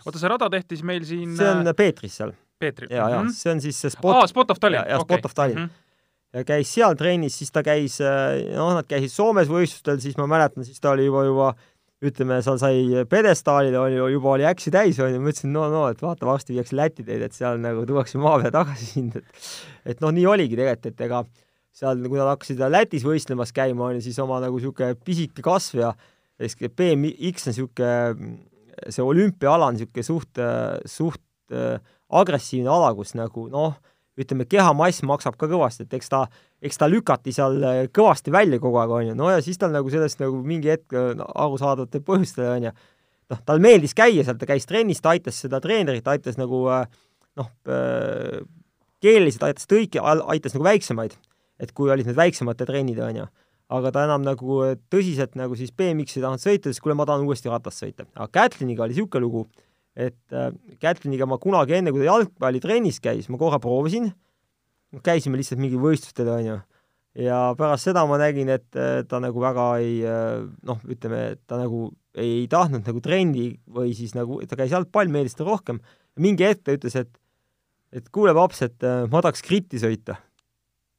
oota, see rada tehti siis meil siin see on äh, Peetris seal. Peetri? ja, ja mm -hmm. see on siis see spot aa, Spot of Tallinn. ja, ja Spot okay. of Tallinn mm. -hmm ja käis seal trennis, siis ta käis, äh, noh, nad käisid Soomes võistlustel, siis ma mäletan, siis ta oli juba, juba ütleme, seal sai pjedestaalile, oli juba oli äksi täis, onju, ma ütlesin, no, no, et vaata, varsti viiakse Läti teed, et seal nagu tuuakse maa peale tagasi sind, et et noh, nii oligi tegelikult, et ega seal, kui nad hakkasid Lätis võistlemas käima, onju, siis oma nagu niisugune pisike kasv ja BMX on niisugune, see olümpiaala on niisugune suht, suht äh, agressiivne ala, kus nagu noh, ütleme, kehamass maksab ka kõvasti, et eks ta, eks ta lükati seal äh, kõvasti välja kogu aeg, on ju, no ja siis tal nagu sellest nagu mingi hetk no, arusaadavatel põhjustel, on ju, noh, tal meeldis käia seal, ta käis trennis, ta aitas seda treenerit, aitas nagu äh, noh, äh, keeleliselt aitas tõiki, aitas nagu väiksemaid, et kui olid need väiksemate trennid, on ju aga ta enam nagu tõsiselt nagu siis BMX-i ei tahtnud sõita, siis kuule, ma tahan uuesti ratast sõita. aga Kätliniga oli niisugune lugu, et äh, Kätliniga ma kunagi enne, kui ta jalgpallitrennis käis, ma korra proovisin, käisime lihtsalt mingi võistlustel, onju, ja pärast seda ma nägin, et äh, ta nagu väga ei äh, noh, ütleme, ta nagu ei tahtnud nagu trenni või siis nagu, ta käis jalgpall, meeldis ta rohkem, mingi hetk ta ütles, et et kuule, paps, et äh, ma tahaks kritti sõita.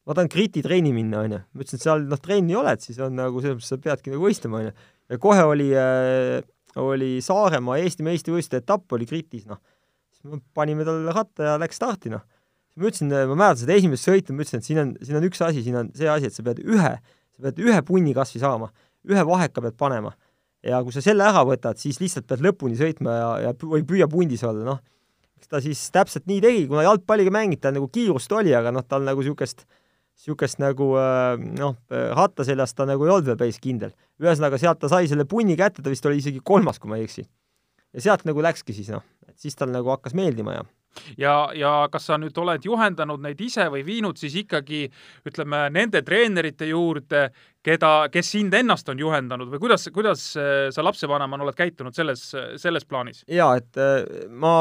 Ma tahan kriti trenni minna, onju. ma ütlesin, et seal noh, trenni oled, siis on nagu selles mõttes, sa peadki nagu võistlema, onju. ja kohe oli äh, oli Saaremaa Eesti meistrivõistluste etapp oli Kritis, noh. siis me panime talle ratta ja läks starti, noh. siis ma ütlesin, ma mäletan seda esimest sõitu, ma ütlesin, et siin on, siin on üks asi, siin on see asi, et sa pead ühe, sa pead ühe punni kas või saama, ühe vaheka pead panema. ja kui sa selle ära võtad, siis lihtsalt pead lõpuni sõitma ja, ja või püüa pundis olla, noh. eks ta siis täpselt nii tegi, kuna jalgpalliga mängiti, tal nagu kiirust oli, aga noh, tal nagu niisugust niisugust nagu äh, noh, ratta seljas ta nagu ei olnud veel päris kindel. ühesõnaga, sealt ta sai selle punni kätte, ta vist oli isegi kolmas, kui ma ei eksi. ja sealt nagu läkski siis noh, et siis tal nagu hakkas meeldima ja ja, ja kas sa nüüd oled juhendanud neid ise või viinud siis ikkagi ütleme nende treenerite juurde, keda, kes sind ennast on juhendanud või kuidas, kuidas äh, sa lapsevanemana oled käitunud selles, selles plaanis? jaa, et äh, ma,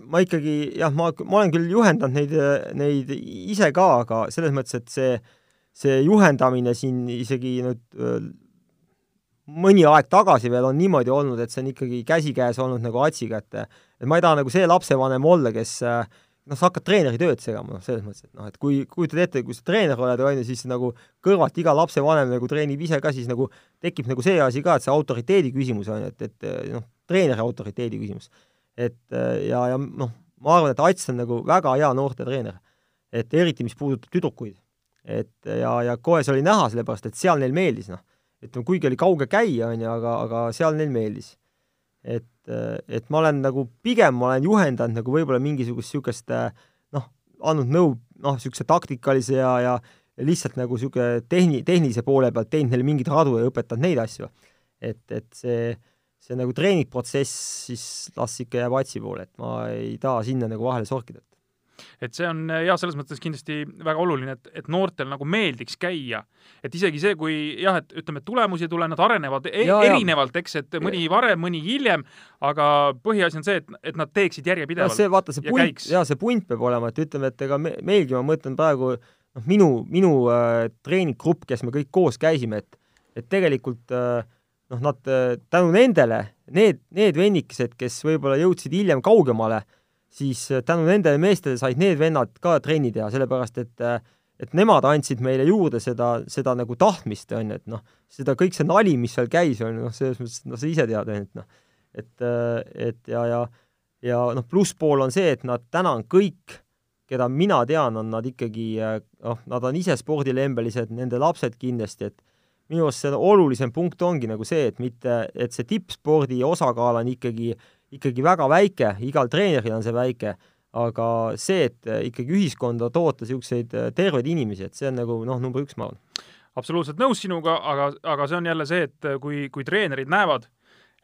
ma ikkagi jah, ma, ma olen küll juhendanud neid, neid ise ka, aga selles mõttes, et see, see juhendamine siin isegi nüüd mõni aeg tagasi veel on niimoodi olnud, et see on ikkagi käsikäes olnud nagu Atsiga, et et ma ei taha nagu see lapsevanem olla, kes noh, sa hakkad treeneri tööd segama, noh, selles mõttes, et noh, et kui, kujutad ette, kui sa treener oled, on ju, siis nagu kõrvalt iga lapsevanem nagu treenib ise ka, siis nagu tekib nagu see asi ka, et see autoriteedi küsimus on ju, et, et noh, treeneri autoriteedi küsimus. et ja, ja noh, ma arvan, et Ats on nagu väga hea noortetreener. et eriti, mis puudutab tüdrukuid. et ja, ja kohe see oli näha, sellepärast et seal neil meeldis, noh ütleme, kuigi oli kauge käia, on ju, aga, aga seal neil meeldis. et, et ma olen nagu, pigem ma olen juhendanud nagu võib-olla mingisugust niisugust noh, andnud nõu noh, niisuguse taktikalise ja, ja lihtsalt nagu niisugune tehni-, tehnilise poole pealt teinud neile mingeid radu ja õpetanud neid asju. et, et see, see nagu treeningprotsess siis las ikka jääb Atsi poole, et ma ei taha sinna nagu vahele sorkida et see on ja selles mõttes kindlasti väga oluline, et, et noortel nagu meeldiks käia. et isegi see, kui jah, et ütleme, tulemusi ei tule, nad arenevad e ja, erinevalt, eks, et mõni varem, mõni hiljem, aga põhiasi on see, et, et nad teeksid järjepidevalt. see, vaata, see punt, jaa, see punt peab olema, et ütleme, et ega me, meilgi, ma mõtlen praegu noh, minu, minu äh, treeninggrupp, kes me kõik koos käisime, et et tegelikult äh, noh, nad äh, tänu nendele, need, need vennikesed, kes võib-olla jõudsid hiljem kaugemale äh,, siis äh, tänu nendele meestele said need vennad ka trenni teha, sellepärast et äh, et nemad andsid meile juurde seda, seda nagu tahtmist, on ju, et noh, seda kõik see nali, mis seal käis, on ju, noh, selles mõttes, noh, sa ise tead, on ju, et noh, et, äh, et ja, ja ja noh, plusspool on see, et nad täna on kõik, keda mina tean, on nad ikkagi noh, nad on ise spordilembelised, nende lapsed kindlasti, et minu arust see olulisem punkt ongi nagu see, et mitte, et see tippspordi osakaal on ikkagi äh, ikkagi väga väike, igal treeneril on see väike, aga see, et ikkagi ühiskonda toota niisuguseid äh, terveid inimesi, et see on nagu noh, number üks, ma arvan. absoluutselt nõus sinuga, aga, aga see on jälle see, et äh, kui, kui treenerid näevad,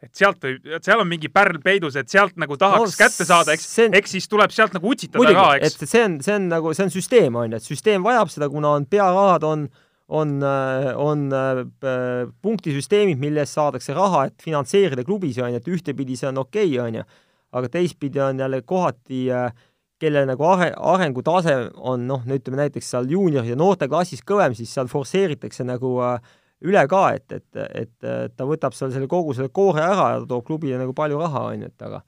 et sealt võib, seal on mingi pärl peidus, et sealt nagu tahaks no, kätte saada, eks eks siis tuleb sealt nagu utsitada muidugi, ka, eks. et see on, see on nagu, see on süsteem, on ju, et süsteem vajab seda, kuna on pearahad, on on, on äh, punktisüsteemid, millest saadakse raha, et finantseerida klubisid, on ju, et ühtepidi see on okei okay,, on ju, aga teistpidi on jälle kohati äh, kelle nagu are-, arengutase on noh, no ütleme näiteks seal juunior- ja noorteklassis kõvem, siis seal forsseeritakse nagu äh, üle ka, et, et, et ta võtab seal selle kogu selle koore ära ja toob klubile nagu palju raha, on ju, et aga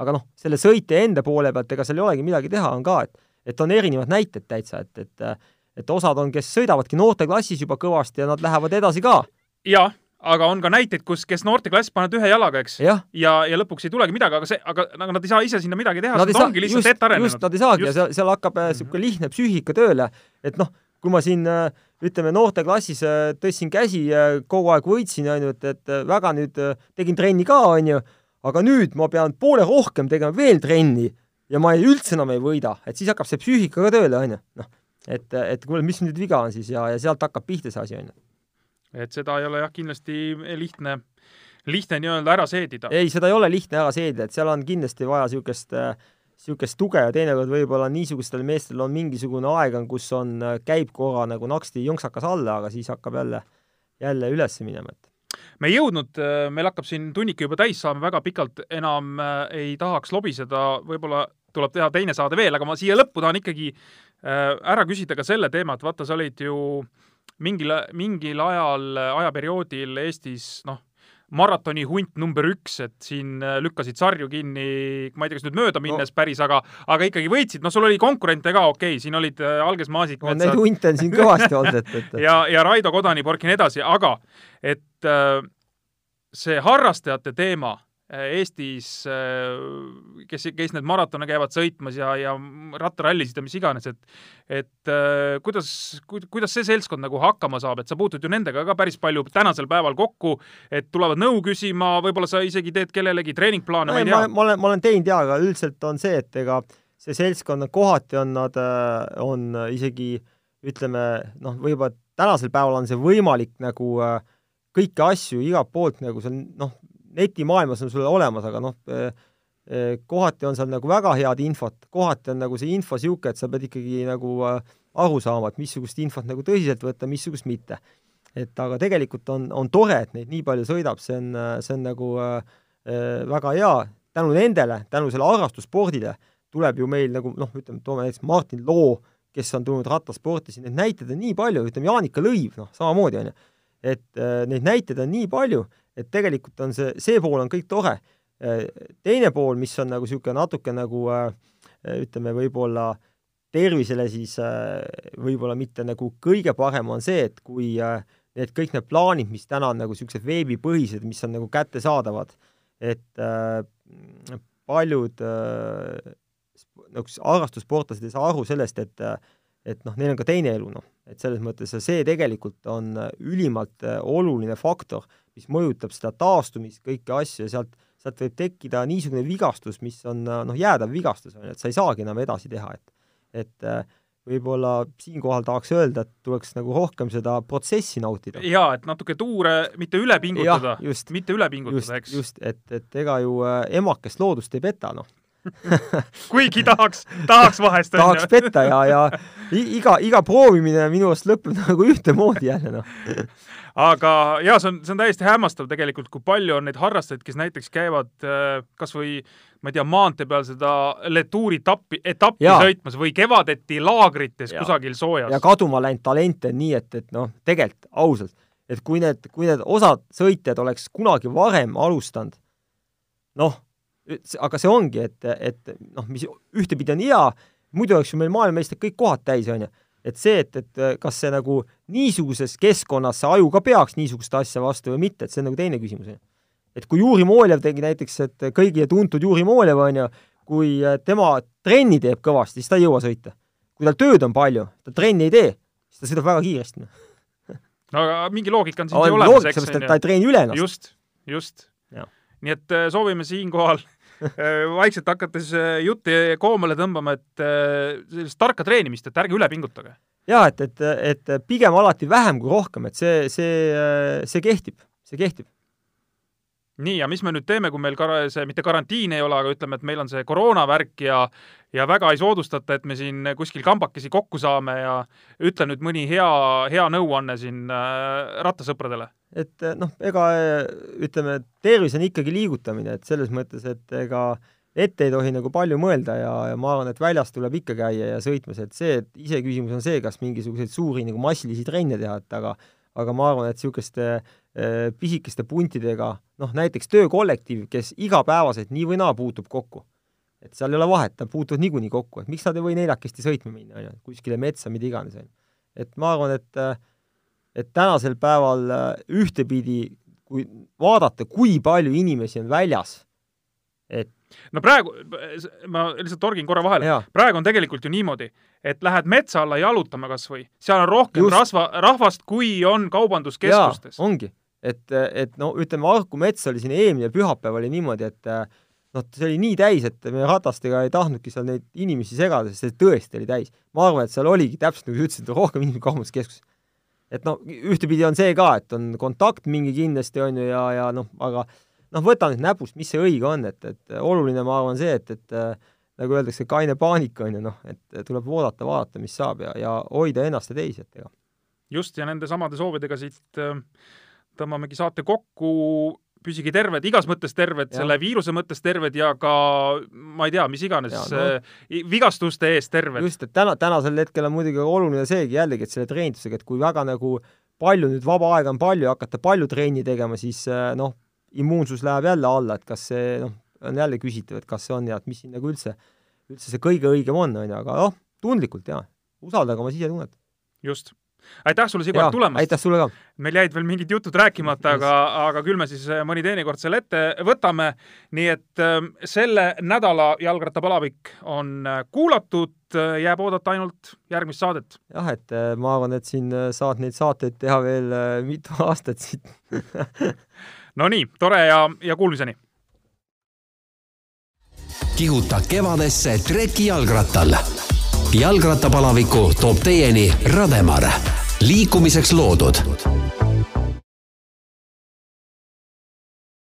aga noh, selle sõitja enda poole pealt, ega seal ei olegi midagi teha, on ka, et et on erinevad näited täitsa, et, et et osad on, kes sõidavadki noorteklassis juba kõvasti ja nad lähevad edasi ka. jah, aga on ka näiteid, kus, kes noorteklass paned ühe jalaga, eks. ja, ja, ja lõpuks ei tulegi midagi, aga see, aga, aga nad ei saa ise sinna midagi teha, sest ongi lihtsalt ette arenenud. just, nad ei saagi just. ja seal, seal hakkab niisugune mm -hmm. lihtne psüühika tööle, et noh, kui ma siin äh, ütleme, noorteklassis äh, tõstsin käsi, kogu aeg võitsin, on ju, et, et äh, väga nüüd tegin trenni ka, on ju, aga nüüd ma pean poole rohkem tegema veel trenni ja ma ei, üldse enam ei võida, et siis hakkab see psüühika ka tööle, on ju, noh et, et kuule, mis nüüd viga on siis ja, ja sealt hakkab pihta see asi, on ju. et seda ei ole jah, kindlasti lihtne, lihtne nii-öelda ära seedida. ei, seda ei ole lihtne ära seedida, et seal on kindlasti vaja niisugust niisugust tuge ja teinekord võib-olla niisugustel meestel on mingisugune aegang, kus on, käib korra nagu naksti jonksakas alla, aga siis hakkab jälle, jälle üles minema, et me ei jõudnud, meil hakkab siin tunnike juba täis saama, väga pikalt enam ei tahaks lobiseda, võib-olla tuleb teha teine saade veel, aga ma siia lõppu tahan ikkagi Äh, ära küsida ka selle teema, et vaata, sa olid ju mingil, mingil ajal, ajaperioodil Eestis noh, maratoni hunt number üks, et siin äh, lükkasid sarju kinni, ma ei tea, kas nüüd mööda minnes no. päris, aga, aga ikkagi võitsid, noh, sul oli konkurente ka, okei okay,, siin olid äh, Alges Maasik. no neid hunte on siin kõvasti olnud, et, et (laughs) ja, ja Raido Kodanipork ja nii edasi, aga et see harrastajate teema Äh, Eestis, äh, kes, kes need maratone käivad sõitmas ja, ja rattarallisid ja mis iganes, et et äh, kuidas, kuidas see seltskond nagu hakkama saab, et sa puutud ju nendega ka päris palju tänasel päeval kokku, et tulevad nõu küsima, võib-olla sa isegi teed kellelegi treeningplaane, ma ei tea. ma olen, ma olen teinud jaa, aga üldiselt on see, et ega see seltskond, kohati on nad, on isegi ütleme noh, võib-olla tänasel päeval on see võimalik nagu kõiki asju igalt poolt nagu seal noh, netimaailmas on sul olemas, aga noh, kohati on seal nagu väga head infot, kohati on nagu see info niisugune, et sa pead ikkagi nagu aru saama, et missugust infot nagu tõsiselt võtta, missugust mitte. et aga tegelikult on, on tore, et neid nii palju sõidab, see on, see on nagu äh, väga hea, tänu nendele, tänu selle harrastusspordile tuleb ju meil nagu noh, ütleme, toome näiteks Martin Loo, kes on tulnud rattasporti, siin neid näiteid on nii palju, ütleme Jaanika Lõiv, noh, samamoodi on ju. et äh, neid näiteid on nii palju, et tegelikult on see, see pool on kõik tore äh,. teine pool, mis on nagu niisugune natuke nagu äh, ütleme, võib-olla tervisele siis äh, võib-olla mitte nagu kõige parem on see, et kui need kõik need plaanid, mis täna on nagu niisugused veebipõhised, mis on nagu kättesaadavad, et paljud nagu harrastussportlased ei saa aru sellest, et et noh, neil on ka teine elu, noh, et selles mõttes see tegelikult on ülimalt oluline faktor, mis mõjutab seda taastumist, kõiki asju ja sealt, sealt võib tekkida niisugune vigastus, mis on noh, jäädav vigastus, on ju, et sa ei saagi enam edasi teha, et et äh, võib-olla siinkohal tahaks öelda, et tuleks nagu rohkem seda protsessi nautida. jaa, et natuke tuure mitte üle pingutada, mitte üle pingutada, eks. just, et, et ega ju äh, emakest loodust ei peta, noh kuigi tahaks, tahaks vahest. tahaks petta ja, ja iga, iga proovimine minu arust lõpeb nagu ühtemoodi jälle, noh aga jaa, see on, see on täiesti hämmastav tegelikult, kui palju on neid harrastajaid, kes näiteks käivad äh, kas või ma ei tea, maantee peal seda Latuuri etappi, etappi ja. sõitmas või kevadeti laagrites ja. kusagil soojas. ja kaduma läinud talente on nii, et, et noh, tegelikult ausalt, et kui need, kui need osad sõitjad oleks kunagi varem alustanud, noh, aga see ongi, et, et noh, mis ühtepidi on hea, muidu oleks ju meil maailmameistrid kõik kohad täis, on ju. et see, et, et kas see nagu niisuguses keskkonnas see aju ka peaks niisugust asja vastu või mitte, et see on nagu teine küsimus, on ju. et kui Juri Mooljev tegi näiteks, et kõigile tuntud Juri Mooljev, on ju, kui tema trenni teeb kõvasti, siis ta ei jõua sõita. kui tal tööd on palju, ta trenni ei tee, siis ta sõidab väga kiiresti. no aga mingi loogika on siin ju olemas, eks. ta ei treeni üle ennast. just, just. Nii et äh, soovime siinkohal (laughs) Äh, vaikselt hakates äh, jutti koomale tõmbama, et sellist tarka treenimist, et ärge üle pingutage. jaa, et, et, et pigem alati vähem kui rohkem, et see, see, see kehtib, see kehtib nii, ja mis me nüüd teeme, kui meil kar-, see mitte karantiin ei ole, aga ütleme, et meil on see koroonavärk ja ja väga ei soodustata, et me siin kuskil kambakesi kokku saame ja ütle nüüd mõni hea, hea nõuanne siin äh, rattasõpradele. et noh, ega ütleme, tervis on ikkagi liigutamine, et selles mõttes, et ega ette ei tohi nagu palju mõelda ja, ja ma arvan, et väljas tuleb ikka käia ja sõitmas, et see, et iseküsimus on see, kas mingisuguseid suuri nagu massilisi trenne teha, et aga aga ma arvan, et niisuguste äh, pisikeste puntidega, noh näiteks töökollektiiv, kes igapäevaselt nii või naa puutub kokku, et seal ei ole vahet, nad puutuvad niikuinii kokku, et miks nad ei või neljakesti sõitma minna, on ju, kuskile metsa, mida iganes, on ju. et ma arvan, et et tänasel päeval äh, ühtepidi, kui vaadata, kui palju inimesi on väljas, et no praegu, ma lihtsalt torgin korra vahele, praegu on tegelikult ju niimoodi, et lähed metsa alla jalutama kas või, seal on rohkem Just. rasva, rahvast, kui on kaubanduskeskustes. ongi, et, et no ütleme, Harku mets oli siin eelmine pühapäev oli niimoodi, et noh, see oli nii täis, et me ratastega ei tahtnudki seal neid inimesi segada, sest see tõesti oli täis. ma arvan, et seal oligi täpselt nagu sa ütlesid, rohkem inimesi kaubanduskeskuses. et noh, ühtepidi on see ka, et on kontakt mingi kindlasti, on ju, ja, ja noh, aga noh, võta nüüd näpust, mis see õige on, et, et oluline, ma arvan, see, et, et nagu öeldakse, kaine paanika on ju noh, et tuleb oodata, vaadata, mis saab ja, ja hoida ennast ja teisi, et ega. just, ja nende samade soovidega siit äh, tõmbamegi saate kokku, püsige terved, igas mõttes terved, selle viiruse mõttes terved ja ka ma ei tea, mis iganes ja, no, äh, vigastuste eest terved. just, et täna, tänasel hetkel on muidugi oluline seegi jällegi, et selle treenindusega, et kui väga nagu palju nüüd vaba aega on palju, hakata palju trenni tegema, siis äh, noh, immuunsus läheb jälle alla, et kas see noh, on jälle küsitav, et kas see on ja et mis siin nagu üldse, üldse see kõige õigem on, on ju, aga noh, tundlikult jaa, usaldage oma sisetunnet. just. Aitäh sulle, Sigur, tulemast! aitäh sulle ka! meil jäid veel mingid jutud rääkimata, aga, aga küll me siis äh, mõni teinekord selle ette võtame, nii et äh, selle nädala jalgrattapalavik on äh, kuulatud, äh, jääb oodata ainult järgmist saadet. jah, et ma arvan, et siin saad neid saateid teha veel mitu (laughs) aastat siit Nonii, tore ja, ja kuulmiseni! kihuta kevadesse treki jalgrattal. jalgrattapalaviku toob teieni Rademar, liikumiseks loodud